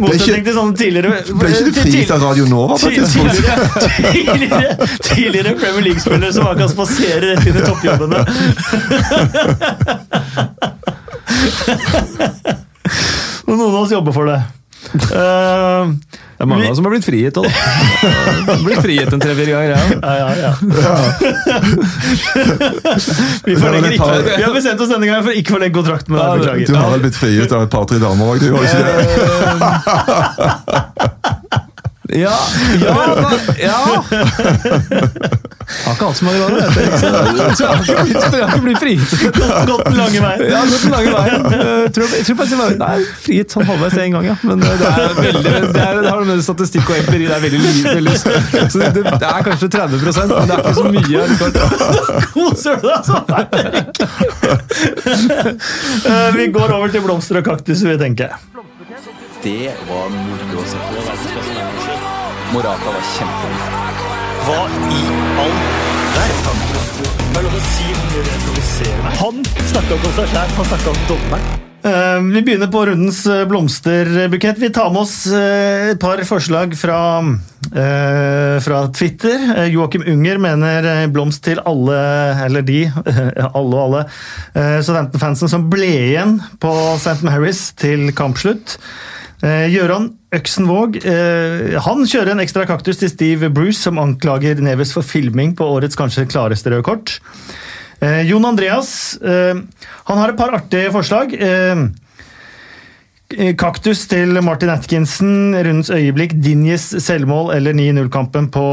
Motsetning til sånn tidligere Ble ikke du frigitt av Radio Nova på? Tidligere, tidligere, tidligere Premier League-spillere som bare kan spasere rett inn i toppjobbene. Og noen av oss jobber for det. Uh, det er mange av oss som har blitt frigitt òg, da. blitt frigitt en tre-fire ganger, ja. ja, ja, ja. vi, ikke, vi har bestemt oss denne gangen for å ikke forlenge kontrakten med deg. Du har vel blitt frigitt av et par-tre damer òg, du? Har ikke det? Ja, ja, da, ja. Har ikke alt som har råd, vet du. Så Jeg har ikke blitt- frigitt. Gått den lange veien. Ja, gått den lange veien. Jeg tror, jeg tror faktisk jeg var Nei, frigitt sånn halvveis en gang, ja. Men det er veldig Det, er, det har med statistikk og empiri det er veldig lite. Så det, det er kanskje 30 men det er ikke så mye. Koser du deg sånn? Eh, Vi går over til blomster og kaktus, vil jeg tenke. Det var moro å se på. Morata var kjempegod. Hva i all verden? Det er lov å si hvor mye det meg. Han snakka ikke om seg sjæl, han snakka om dommeren. Eh, vi begynner på rundens eh, blomsterbukett. Vi tar med oss eh, et par forslag fra, eh, fra Twitter. Joakim Unger mener blomst til alle, eller de, alle og alle, Southampton-fansen som ble igjen på St. Mary's til kampslutt. Eh, Gøran Øksenvåg eh, han kjører en ekstra kaktus til Steve Bruce, som anklager Neves for filming på årets kanskje klareste røde kort. Eh, Jon Andreas han har et par artige forslag. Kaktus til Martin Atkinson, rundens øyeblikk, Dinjes selvmål eller 9-0-kampen på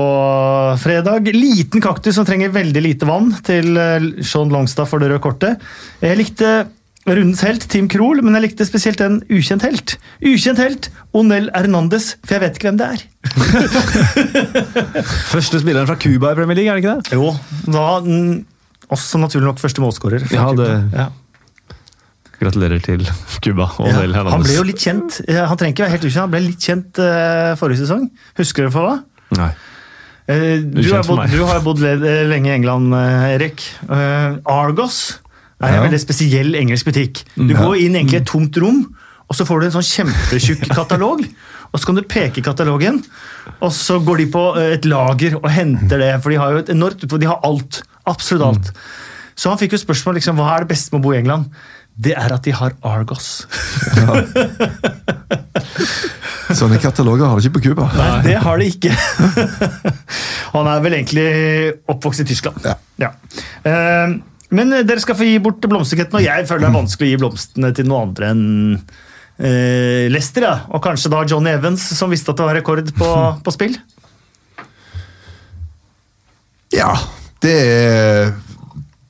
fredag. Liten kaktus som trenger veldig lite vann til Sean Longstad for det røde kortet. Jeg likte rundens helt, Team Krohl, men jeg likte spesielt en ukjent helt. Ukjent helt, Onel Hernandez, for jeg vet ikke hvem det er. Første spilleren fra Cuba i Premier League, er det ikke det? Jo, da mm, også naturlig nok første målskårer. Ja. Ja. Gratulerer til Cuba Ja, han ble jo litt kjent Han trenger ikke være helt ukjent, han ble litt kjent uh, forrige sesong. Husker du for hva? Nei. Uh, du, har bodd, du har bodd lenge i England, eh, Erik. Uh, Argos er en Ja. veldig spesiell engelsk butikk. Du Ja. går inn egentlig i et tomt rom, og så får du en sånn kjempetjukk katalog. Og så kan du peke i katalogen, og så går de på eh, et lager og henter det. For de har jo et enormt utvalg. De har alt. Absolutt alt. Så han fikk jo spørsmål liksom, hva er det beste med å bo i England. Det er at de har Argos. Sånne kataloger har de ikke på Cuba. Nei, det har de ikke. Han er vel egentlig oppvokst i Tyskland. Ja. Eh, Men dere skal få gi bort blomsterketten, og jeg føler det er vanskelig å gi blomstene til noen andre enn eh, Lester. Ja. Og kanskje da Johnny Evans, som visste at det var rekord på, på spill. Ja, det er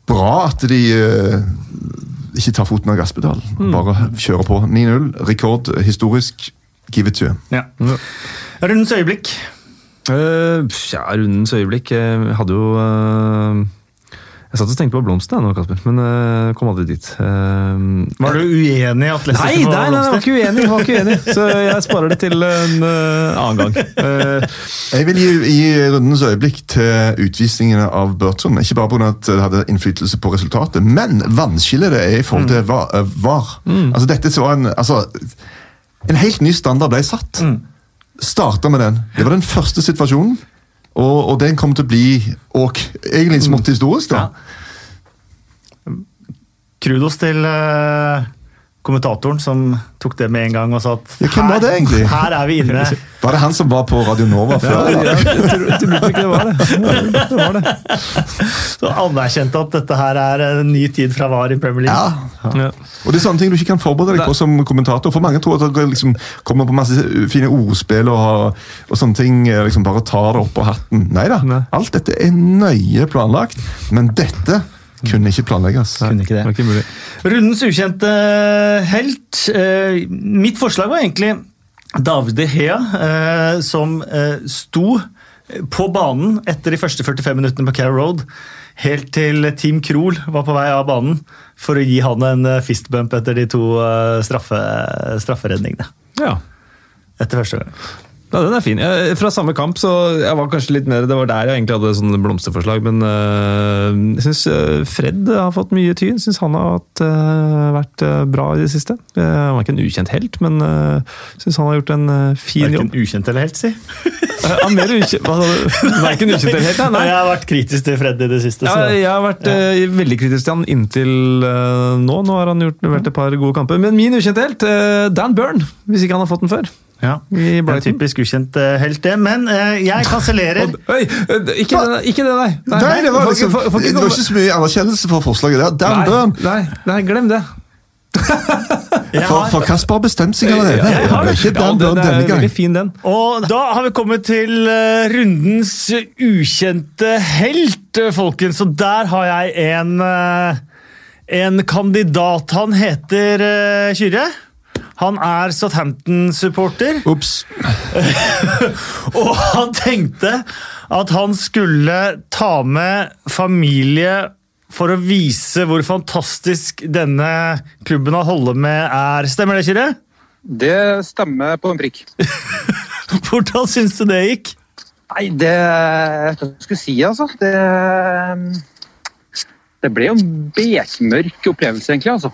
bra at de eh, ikke tar foten av gasspedalen. Bare kjører på. 9-0, rekord, historisk. Give it to him. Ja. Rundens øyeblikk. Uh, ja, rundens øyeblikk. Jeg hadde jo eh, Jeg satt og tenkte på blomstene nå, Kasper, men uh, kom aldri dit. Uh, Var du uenig i at Leicester Nei, få nei, nei, jeg var ikke uenig, jeg var ikke uenig. Så jeg sparer det til en uh, annen gang. Uh, Jeg vil gi, gi rundens øyeblikk til utvisningene av Burton. Ikke bare pga. at det hadde innflytelse på resultatet, men vannskillet det er i forhold til VAR. var. VAR. Altså, dette var en, altså, en helt ny standard ble satt. Starta med den. Det var den første situasjonen. Og, og den kom til å bli og, egentlig smått historisk. da. Kudos til eh, kommentatoren som tok det med en gang og sa at Ja, hvem var det egentlig? her er vi inne. Var det han som var på Radio Nova før? ja, ja. jeg tror ikke det var det. det, var det. Så anerkjente at dette her er en ny tid fra VAR i Premier League. Ja. Ja. Og det er sånne ting du ikke kan forberede deg på som kommentator. For mange tror at dere liksom kommer på masse fine ordspill og, og sånne ting. eh, liksom Bare tar det opp på hatten. Nei da. Alt dette er nøye planlagt. Men dette kunne ikke planlegges. Kunne ikke Det det. ikke mulig. Rundens ukjente helt. Eh, mitt forslag var egentlig David De Hea, eh, som eh, sto på banen etter de første 45 minuttene på Carrow Road, helt til Team Krohl var på vei av banen for å gi han en eh, fistbump etter de to eh, straffe, strafferedningene. Ja. Etter første gang. Ja, den er fin. Jeg, fra samme kamp, så jeg var kanskje litt mer Det var der jeg egentlig hadde sånne blomsterforslag, men øh, jeg syns Fred har fått mye tyn. Syns han har hatt, øh, vært bra i det siste. Han var ikke en ukjent helt, men øh, syns han har gjort en fin jobb. Verken ukjent eller helt, si. ja, er mer ukjent, sa? Verken ukjent eller helt, nei. Jeg har vært kritisk til Fred i det siste. Ja, jeg har vært øh, veldig kritisk til han inntil nå. Nå har han gjort, vært et par gode kamper. Men min ukjente helt, Dan Byrne, hvis ikke han har fått den før. Ja. I En typisk ukjent eh, helt, det. Men eh, jeg kansellerer Oi, øh, ikke det, ikke det, nei. Nei, det var liksom, det var ikke så mye anerkjennelse for forslaget der. Damn, Nei, Burn! Nei, nei, glem det. For, for Kasper har bestemt seg allerede. Ja, jeg Det ikke Ja, Dan den Burn er denne gang. Fin, den. Og da har vi kommet til eh, rundens ukjente helt, eh, folkens. Og der har jeg en, eh, en kandidat. Han heter uh, Kyrre. Han er Southampton-supporter. Ops. Og han tenkte at han skulle ta med familie for å vise hvor fantastisk denne klubben han holder med er. Stemmer det, Kyrre? Det stemmer på en prikk. Hvordan syns du det gikk? Nei, det Hva skal jeg si, altså? Det, det ble jo en bekmørk opplevelse, egentlig. altså.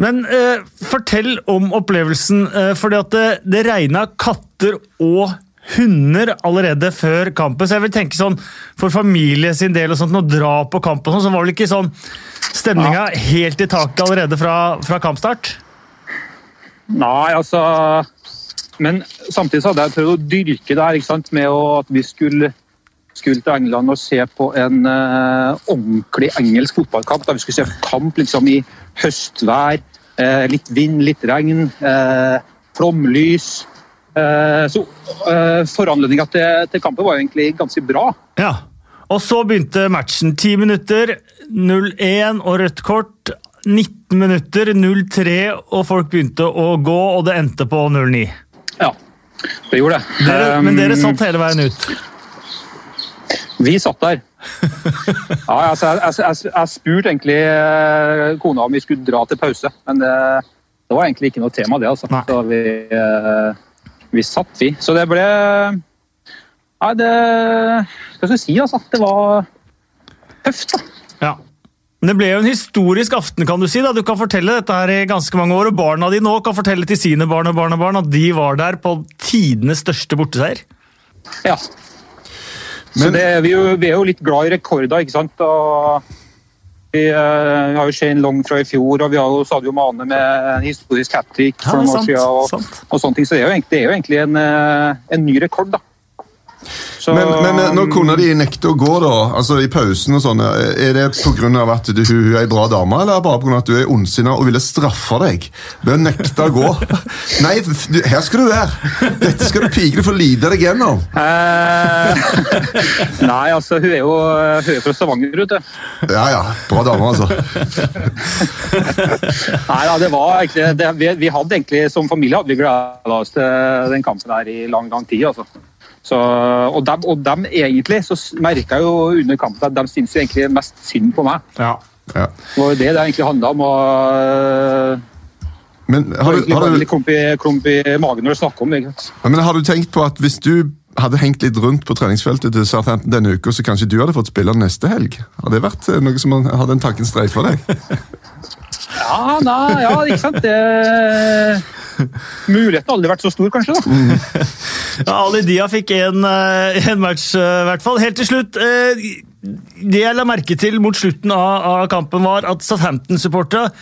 Men eh, fortell om opplevelsen, eh, fordi at det, det regna katter og hunder allerede før kampen. Så jeg vil tenke sånn, for familie sin del og sånt, å dra på kamp og sånn, så var vel ikke sånn stemninga helt i taket allerede fra, fra kampstart? Nei, altså men samtidig så hadde jeg prøvd å dyrke det her ikke sant? med å, at vi skulle, skulle til England og se på en eh, ordentlig engelsk fotballkamp. Da vi skulle se kamp liksom i høstvær, eh, litt vind, litt regn, eh, flomlys. Eh, så foranledninga til, til kampen var egentlig ganske bra. Ja. Og så begynte matchen. 10 minutter, 0-1 og rødt kort. 19 minutter, 0-3, og folk begynte å gå, og det endte på 0-9. Ja, det gjorde det. Dere, men dere Um, satt hele veien ut. Vi satt der. Ja, altså, jeg, jeg, jeg, jeg spurte egentlig eh, kona om vi skulle dra til pause, men det, det var egentlig ikke noe tema, det. altså. Så vi, eh, vi satt, vi. Så det ble Nei, det Hva skal jeg si, altså? Det var tøft, da. Ja. Men det ble jo en historisk aften, kan du si. da. Du kan fortelle dette her i ganske mange år, og barna dine nå kan fortelle til sine barn og barnebarn at de var der på tidenes største borteseier. Ja. Så det, vi, er jo, vi er jo litt glad i rekorder, ikke sant. Og vi, vi har jo Shane Long fra i fjor, og vi har jo Sadio Mane med en historisk hat trick Ja, for noen år siden. Og, og sånne ting. Så det er jo egentlig, det er jo egentlig en, eh, en ny rekord, da. Så, Men, men eh, når kona di nekter å gå, da, altså i pausen og sånn, er det pga. at du, hun er ei bra dame, eller bare pga. at du er ondsinna og ville straffe deg ved å nekte å gå? Nei, du, her skal du være! Dette skal du pike, du får lide deg gjennom. Eh, Nei, altså, hun er jo hun er fra Stavanger, vet du. Ja ja, bra dame, altså. Nei da, det var egentlig det, vi, vi hadde egentlig som familie hadde vi gleda oss til den kampen her i lang, lang tid. altså. Så, og, dem, og dem egentlig, så merka jeg jo under kampen at de syns jo egentlig mest synd på meg. Ja. Det var jo det det egentlig handla om. og Men har du, har, du, klump i, klump i magen når du snakker om det. ja, men har du tenkt på at hvis du hadde hengt litt rundt på treningsfeltet til Southampton denne uka, så kanskje du hadde fått spille neste helg? Har det vært eh, noe som hadde en tanken streifa deg? Ja, nei, ja, ikke sant. Det... Muligheten har aldri vært så stor, kanskje. da. Ja, Ali Dia fikk en, eh, en match, eh, i hvert fall. Helt til slutt. eh, Det jeg la merke til mot slutten av, av kampen, var at Southampton-supportere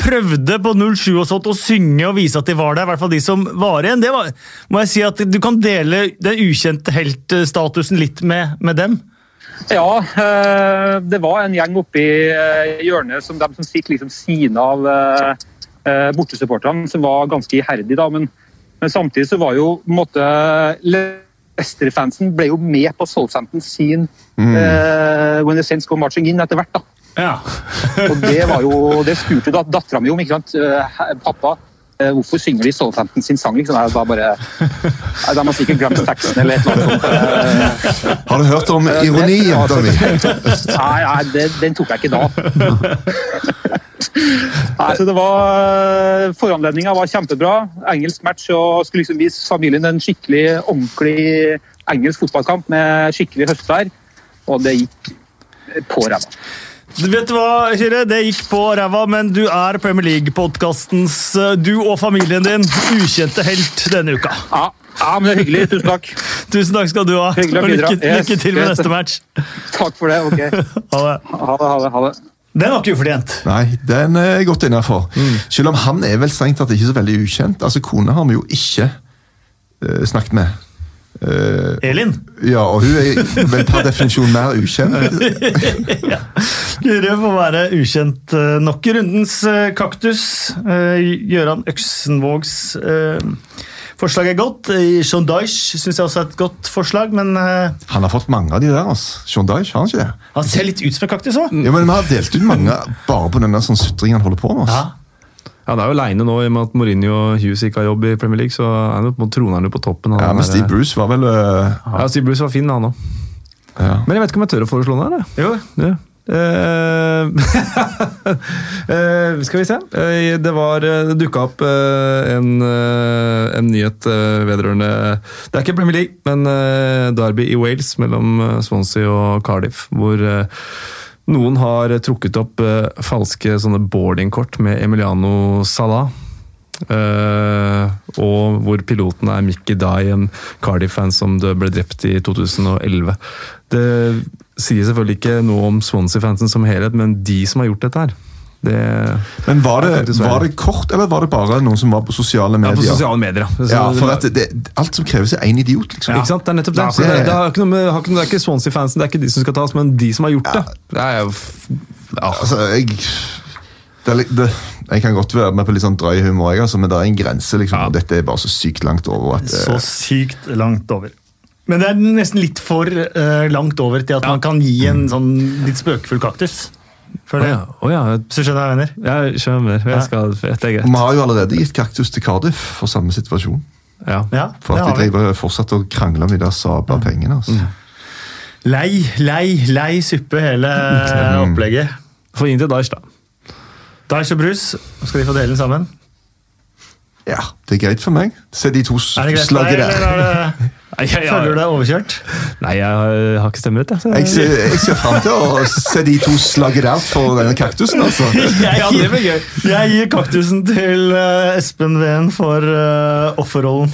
prøvde på 07 og sånt å synge og vise at de var der. I hvert fall de som var igjen. Det var, må jeg si at Du kan dele den ukjente heltstatusen litt med, med dem. Ja, det var en gjeng oppi hjørnet som de som fikk liksom siden av eh, bortesupporterne, som var ganske iherdig. da, men, men samtidig så var jo på en måte Leicester-fansen ble jo med på Southampton sin eh, When the Saints Go Marching In etter hvert. da. Ja. Og det var jo, det spurte da dattera mi om. ikke sant? Eh, Pappa, hvorfor synger de Southampton sin sang? liksom? Var bare, Nei, De man sikkert glemt teksten eller et eller annet sånt. Eh, Har du hørt om ironi, jenta mi? Nei, nei det, den tok jeg ikke da. Nei, så det var Foranledninga var kjempebra. Engelsk match og skulle liksom vise familien en skikkelig ordentlig engelsk fotballkamp med skikkelig høstvær. Og det gikk på ræva. Du vet du hva, Kyrre? Det gikk på ræva, men du er Premier League-podkastens, eh, du og familien din, ukjente helt denne uka. Ja, ja, men det er hyggelig. Tusen takk. Tusen takk skal du ha. Hyggelig å Og lykke, bidra. Lykke til med neste match. Takk for det. ok. Ha det. Ha det. ha det, ha det. Den var ikke ufortjent. Nei, den er godt innafor. Selv om han er vel strengt tatt ikke så veldig ukjent. Altså, Kone har vi jo ikke uh, snakket med. Eh, Elin? ja, og hun er vel per definisjon mer ukjent. Guri får være ukjent eh, nok i rundens eh, kaktus. Gøran Øksenvågs forslag er godt. Sean Dyche syns jeg også er et godt forslag, men Han har fått mange av de der. altså. Sean Dyche, har han ikke det? han ser litt ut som en kaktus òg. Ja, men Vi har delt ut mange bare på den der sånn sutringen han holder på med. Altså. Ja, Det er jo aleine nå, i og med at Mourinho og Hughes ikke har jobb i Premier League. så er han på- troner på toppen. Ja, Men Steve Bruce var vel uh... Ja, Steve Bruce var fin, han òg. ja. Men jeg vet ikke om jeg tør å foreslå noe. Jo. Ja. Uh, uh, skal vi se. Uh, det var Det dukka opp eh, en, eh, en nyhet eh, vedrørende Det er ikke Premier League, men eh, Derby i Wales mellom eh, Swansea og Cardiff. Hvor eh, noen har trukket opp eh, falske sånne boardingkort med Emiliano Salah. Uh, og hvor piloten er Mickey Dye, en Cardiff-fan som ble drept i 2011. Det sier selvfølgelig ikke noe om Swansea-fansen som helhet, men de som har gjort dette her, Det, Men var det, var det kort, eller var det bare noen som var på sosiale medier? ja, på sosiale medier, ja. Så- Ja, for at det, alt som kreves, er én idiot, liksom. Ikke sant? Det er nettopp det. Ja, det, det- det, har ikke noe ikke, det er ikke Swansea-fansen, det er ikke de som skal tas, men de som har gjort det. Det er jo ja. Altså, jeg det er, litt- det, Jeg kan godt være med på litt sånn drøy humor, jeg, altså, men det er en grense. liksom, Ja. og Dette er bare så sykt langt over at Så eh, sykt langt over. Men det er nesten litt for uh, langt over til at Ja. man kan gi en sånn litt spøkefull kaktus. For det. ja, Oh, ja. Hvis du skjønner hva jeg mener? Ja, skjønner. Jeg skal, det er og greit. Vi har jo allerede gitt kaktus til Cardiff for samme situasjon. Ja. Ja, For at de vi. driver fortsatt og krangler om de der sabla pengene. Altså. Lei, lei, lei suppe, hele Mm. opplegget. Få inn til Daesh, da. Daesh og Brus, skal de få dele den sammen? Ja, det er greit for meg. Se de to Er det greit for deg, der. er jeg, føler du deg overkjørt? Nei, jeg har, ikke stemmerett. Jeg, så- Jeg ser, jeg ser fram til å se de to slagget der for denne kaktusen, altså. Jeg Ja, det blir gøy. Jeg gir kaktusen til eh, Espen Ven for eh, offerrollen.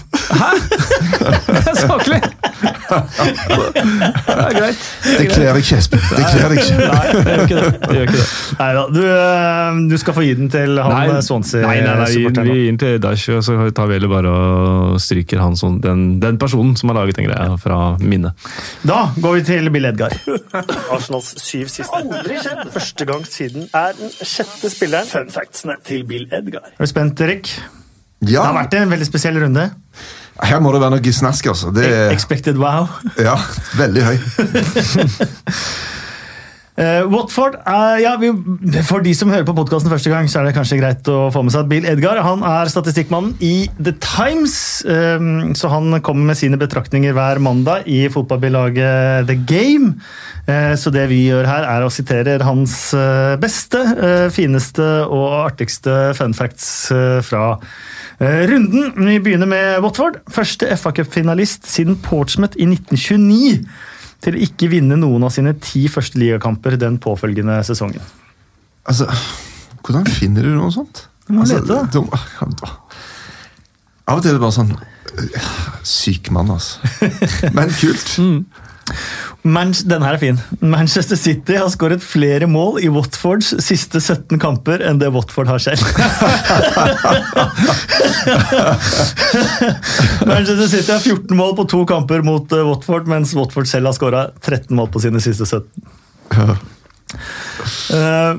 Saklig! Det er greit. Det kler deg ikke, Espen. Det kler deg ikke. Nei, det gjør ikke det. det, gjør ikke det. Du, eh, du skal få gi den til han Nei, eh, nei, nei, nei, Swansea-supporteren. vi gir den til Dash, og så tar vi heller bare og stryker han sånn, den, den personen som har laget den greia fra minnet. Da går vi til Bill Edgar. Arsenals syv siste. Aldri skjedd! Første gang siden er den sjette spilleren. Fun factsene til Bill Edgar. Er du spent, Erik? Det har vært en veldig spesiell runde. Her må det være noe snask, altså. Det er Expected wow. ja, veldig høy. Uh, Watford uh, ja, vi, For de som hører på podkasten første gang, så er det kanskje greit å få med seg at Bill Edgar han er statistikkmannen i The Times. Um, så han kommer med sine betraktninger hver mandag i fotballbilaget The Game. Uh, så det vi gjør her, er å sitere hans beste, fineste og artigste fun facts fra runden. Vi begynner med Watford. Første FA Cup-finalist siden Portsmouth i 1929 til å ikke vinne noen av sine ti første ligakamper den påfølgende sesongen. Altså, hvordan finner du noe sånt? Du må altså, lete, de- Av og til er det bare sånn øh, Syk mann, altså. Men kult. Man, denne er fin. Manchester City har skåret flere mål i Watfords siste 17 kamper enn det Watford har selv. Manchester City har 14 mål på to kamper mot eh, Watford, mens Watford selv har skåra 13 mål på sine siste 17. Uh,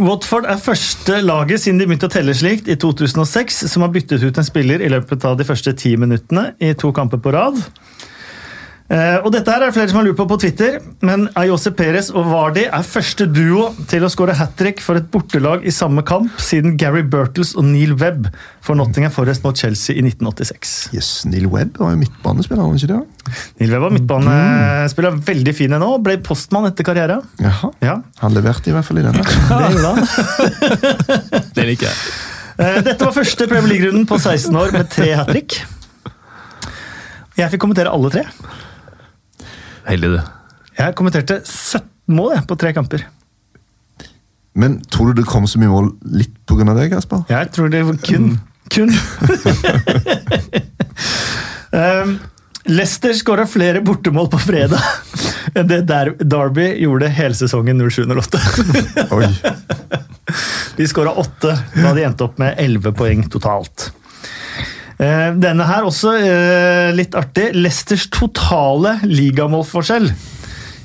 Watford er første laget siden de begynte å telle slikt i 2006, som har byttet ut en spiller i løpet av de første ti minuttene i to kamper på rad. Eh, og dette her er det flere som har lurt på på Twitter, men Ayose Perez og Vardy er første duo til å skåre hat trick for et bortelag i samme kamp siden Gary Burtles og Neil Webb for Nottingham Forest mot Chelsea i 1986. Yes, Neil Webb var jo midtbanespiller, var han ikke det? Neil Webb var midtbanespiller, veldig fin nå, ble postmann etter karriere. Jaha. Ja, Han leverte i hvert fall i denne. det gjorde han. Det liker jeg. Eh, Dette var første Premier League-runden på 16 år med tre hat trick. Jeg fikk kommentere alle tre. Heldig, du. Jeg kommenterte 17 mål jeg, på tre kamper. Men tror du det kom så mye mål litt pga. deg, Kasper? Jeg tror det var kun. Kun. um, Leicester skåra flere bortemål på fredag enn det Der Derby gjorde helsesongen 07-08. De skåra åtte da de endte opp med elleve poeng totalt. Eh, Denne her også eh, litt artig. Leicesters totale ligamålforskjell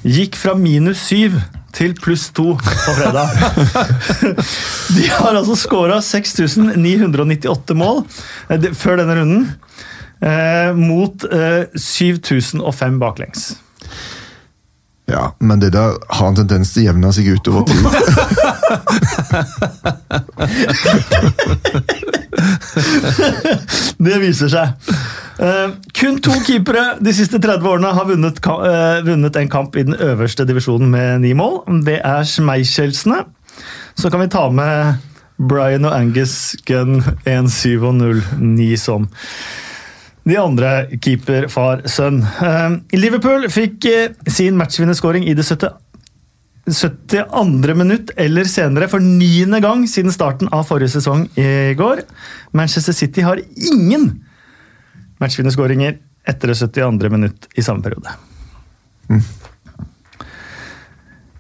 gikk fra minus syv til pluss to på fredag. De har altså skåra 6998 mål eh, før denne runden. Mot eh, 7005 baklengs. Ja, men det der har en tendens til å jevne seg ut over tid. Det viser seg. Uh, kun to keepere de siste 30 årene har vunnet, eh, vunnet en kamp i den øverste divisjonen med ni mål. Det er Schmeichelsene. Så kan vi ta med Brian og Angus Gunn 1-7 og 0-9 som de andre keeper, far, sønn. Uh, Liverpool fikk eh, sin matchvinnerskåring i det 70 72. minutt eller senere for niende gang siden starten av forrige sesong i går. Manchester City har ingen matchvinnerskåringer etter det 72. minutt i samme periode.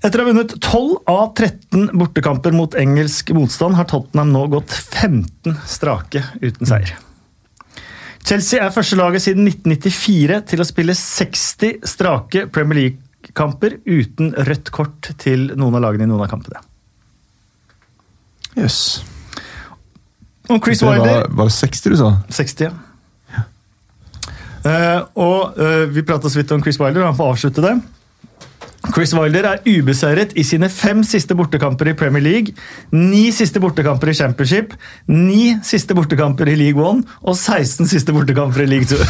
Etter å ha vunnet 12 av 13 bortekamper mot engelsk motstand, har Tottenham nå gått 15 strake uten seier. Chelsea er første laget siden 1994 til å spille 60 strake Premier League-kamper uten rødt kort til noen av lagene i noen av kampene. Jøss. Og Chris Det var, Wilder var det 60 du sa? 60, ja. Uh, og uh, vi prata så vidt om Chris Wilder, og han får avslutte det. Chris Wilder er ubeseiret i sine fem siste bortekamper i Premier League, ni siste bortekamper i Championship, ni siste bortekamper i League One og 16 siste bortekamper i League Two.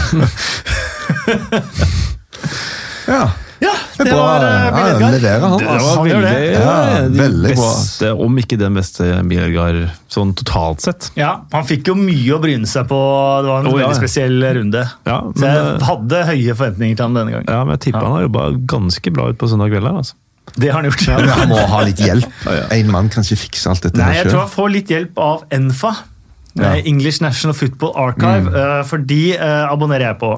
Ja. Ja, Det det var Ja, Bill Edgar. leverer han, Det var veldig. Ja, veldig bra. beste, om ikke den beste Bjelgar sånn totalt sett. Ja, han fikk jo mye å bryne seg på. Det var en oh, ja. veldig spesiell runde. Ja, Så jeg eh, hadde høye forventninger til ham denne gangen. Ja, men jeg tipper han har jobba ganske bra ut på søndag kveld. her, Altså. Det har han gjort. Men han må ha litt hjelp. Ja, ja. En mann kan ikke fikse alt dette Nei, jeg tror han får litt hjelp av Enfa. Ja. eh, English National Football Archive, mm. for de eh, abonnerer jeg på.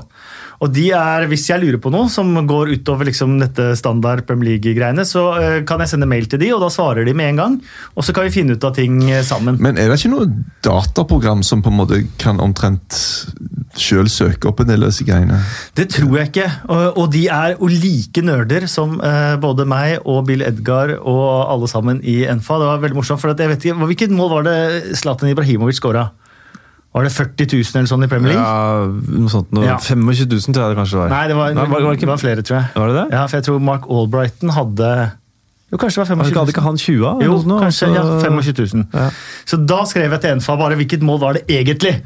Og de er, Hvis jeg lurer på noe som går utover liksom dette standard Premier League-greiene, så eh, kan jeg sende mail til de, og da svarer de med en gang. Og så kan vi finne ut av ting eh, sammen. Men er det ikke noe dataprogram som på en måte kan omtrent sjøl søke opp en del av disse greiene? Det tror jeg ikke. Og, og de er jo like nerder som uh, både meg og Bill Edgar og alle sammen i Enfa. Det var veldig morsomt, for at jeg vet ikke, Hvilket mål var det Zlatan Ibrahimovic skåra? Var det 40 000 eller sånn i Premier League? Ja, noe sånt, noe, Ja. 25 000 tror jeg det kanskje var. Nei, det var, Nei, var, var det var flere, tror jeg. var det det? Ja, for jeg tror Mark Albrighton hadde Jo, kanskje det var 25 000. Hadde ikke han 20? av? Jo, noe kanskje. Ja, 25 000. Ja. Så da skrev jeg til Enfa bare hvilket mål var det egentlig.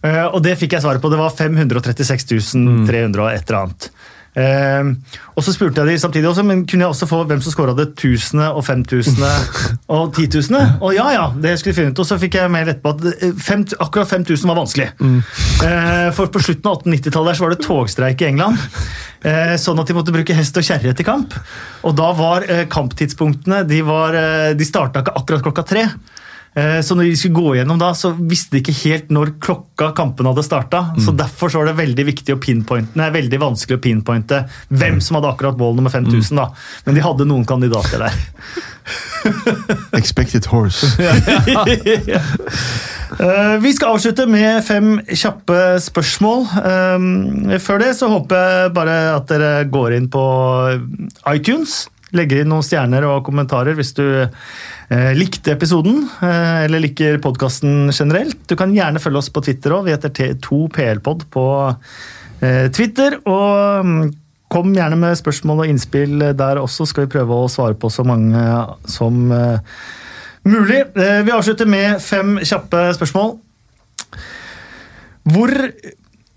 Uh, og det fikk jeg svaret på. Det var 536 300 og et eller annet. Eh, og så spurte jeg de samtidig også, men kunne jeg også få hvem som skåra det tusende og femtusende og titusende? Og ja, ja, det skulle jeg finne ut. Og så fikk jeg mail etterpå at eh, fem, akkurat 5000 var vanskelig. Eh, for på slutten av 1890-tallet så var det togstreik i England. Eh, sånn at de måtte bruke hest og kjerre til kamp. Og da var kamptidspunktene De, var, de starta ikke akkurat klokka tre. Eh, Så når de skulle gå gjennom da, så visste de ikke helt når klokka kampen hadde starta. Så derfor så var det veldig viktig å pinpointe, nei, veldig vanskelig å pinpointe hvem som hadde akkurat mål nummer 5000. da. Men de hadde noen kandidater der. Expected horse. Eh, Vi skal avslutte med fem kjappe spørsmål. Eh, Før det så håper jeg bare at dere går inn på iTunes. Legger inn noen stjerner og kommentarer hvis du likte episoden eh, eller liker podkasten generelt. Du kan gjerne følge oss på Twitter òg. Vi heter T2PLpod på eh, Twitter. Og mm, kom gjerne med spørsmål og innspill der også, skal vi prøve å svare på så mange som eh, mulig. Eh, Vi avslutter med fem kjappe spørsmål. Hvor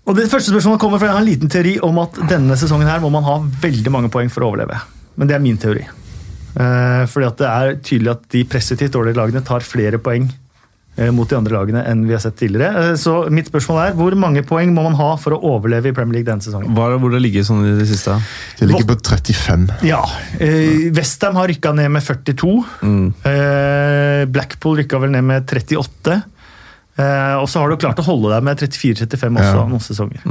og Det første spørsmålet kommer fra jeg har en liten teori om at denne sesongen her må man ha veldig mange poeng for å overleve. Men det er min teori. Eh, fordi at det er tydelig at de pressetivt dårlige lagene tar flere poeng eh, mot de andre lagene enn vi har sett tidligere. Eh, så mitt spørsmål er hvor mange poeng må man ha for å overleve i Premier League denne sesongen? Hva er det hvor det ligger sånn i det siste? Det ligger på 35. Ja, eh, Westham har rykka ned med 42. Eh, Blackpool rykka vel ned med 38. Eh, og så har du klart å holde deg med 34-35 også Ja. noen sesonger.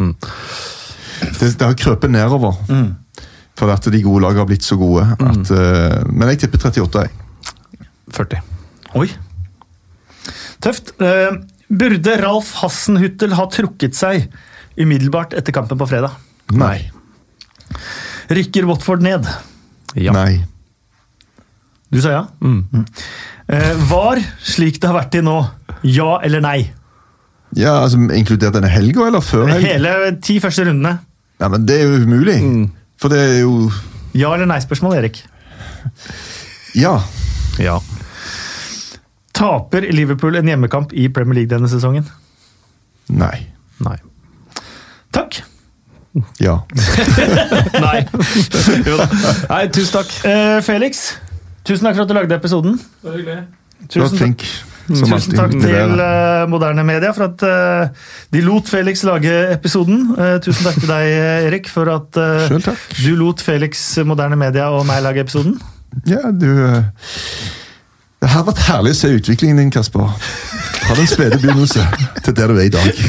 Det, det har krøpet nedover. Mm. For at de gode lagene har blitt så gode. At, eh, men jeg tipper 38. Jeg. 40. Oi. Tøft. Eh, burde Ralf Hassenhuttel ha trukket seg umiddelbart etter kampen på fredag? Nei. Rykker Watford ned? Ja. Nei. Du sa ja? Mm. Eh, var, slik det har vært til nå, ja eller nei? Ja, altså Inkludert denne helga, eller før helga? Hele ti første rundene. Ja, men Det er jo umulig. For det er jo Ja eller nei-spørsmål, Erik. Ja. Ja. Taper Liverpool en hjemmekamp i Premier League denne sesongen? Nei. Nei. Takk. Ja. Nei. jo da. Nei, tusen takk. Eh, Felix, tusen takk for at du lagde episoden. Det var Tusen takk, tusen alltid. takk til eh, Moderne Media for at uh, de lot Felix lage episoden. Uh, tusen takk til deg, Erik, for at du lot Felix Moderne Media og meg lage episoden. Ja, du Det har vært herlig å se utviklingen din, Kasper. Fra den spede begynnelse til der du er i dag.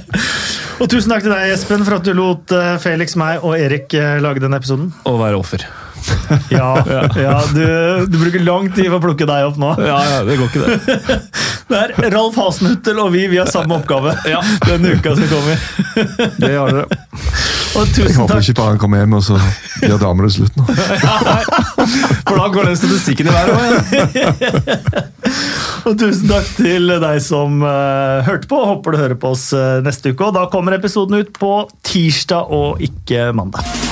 Og tusen takk til deg, Espen, for at du lot Felix, meg og Erik lage denne episoden. Og være offer. Ja, ja du, du bruker lang tid på å plukke deg opp nå. Ja, ja, det går ikke, det. Det er Ralf Hasenhuttel og vi, vi har samme oppgave ja. denne uka som kommer. Det har dere. Og Jeg håper ikke bare han kommer hjem og så gjør damer det slutt nå. For da går den statistikken i været òg. og tusen takk til deg som uh, hørte på. Håper du hører på oss eh, neste uke. Og da kommer episoden ut på tirsdag og ikke mandag.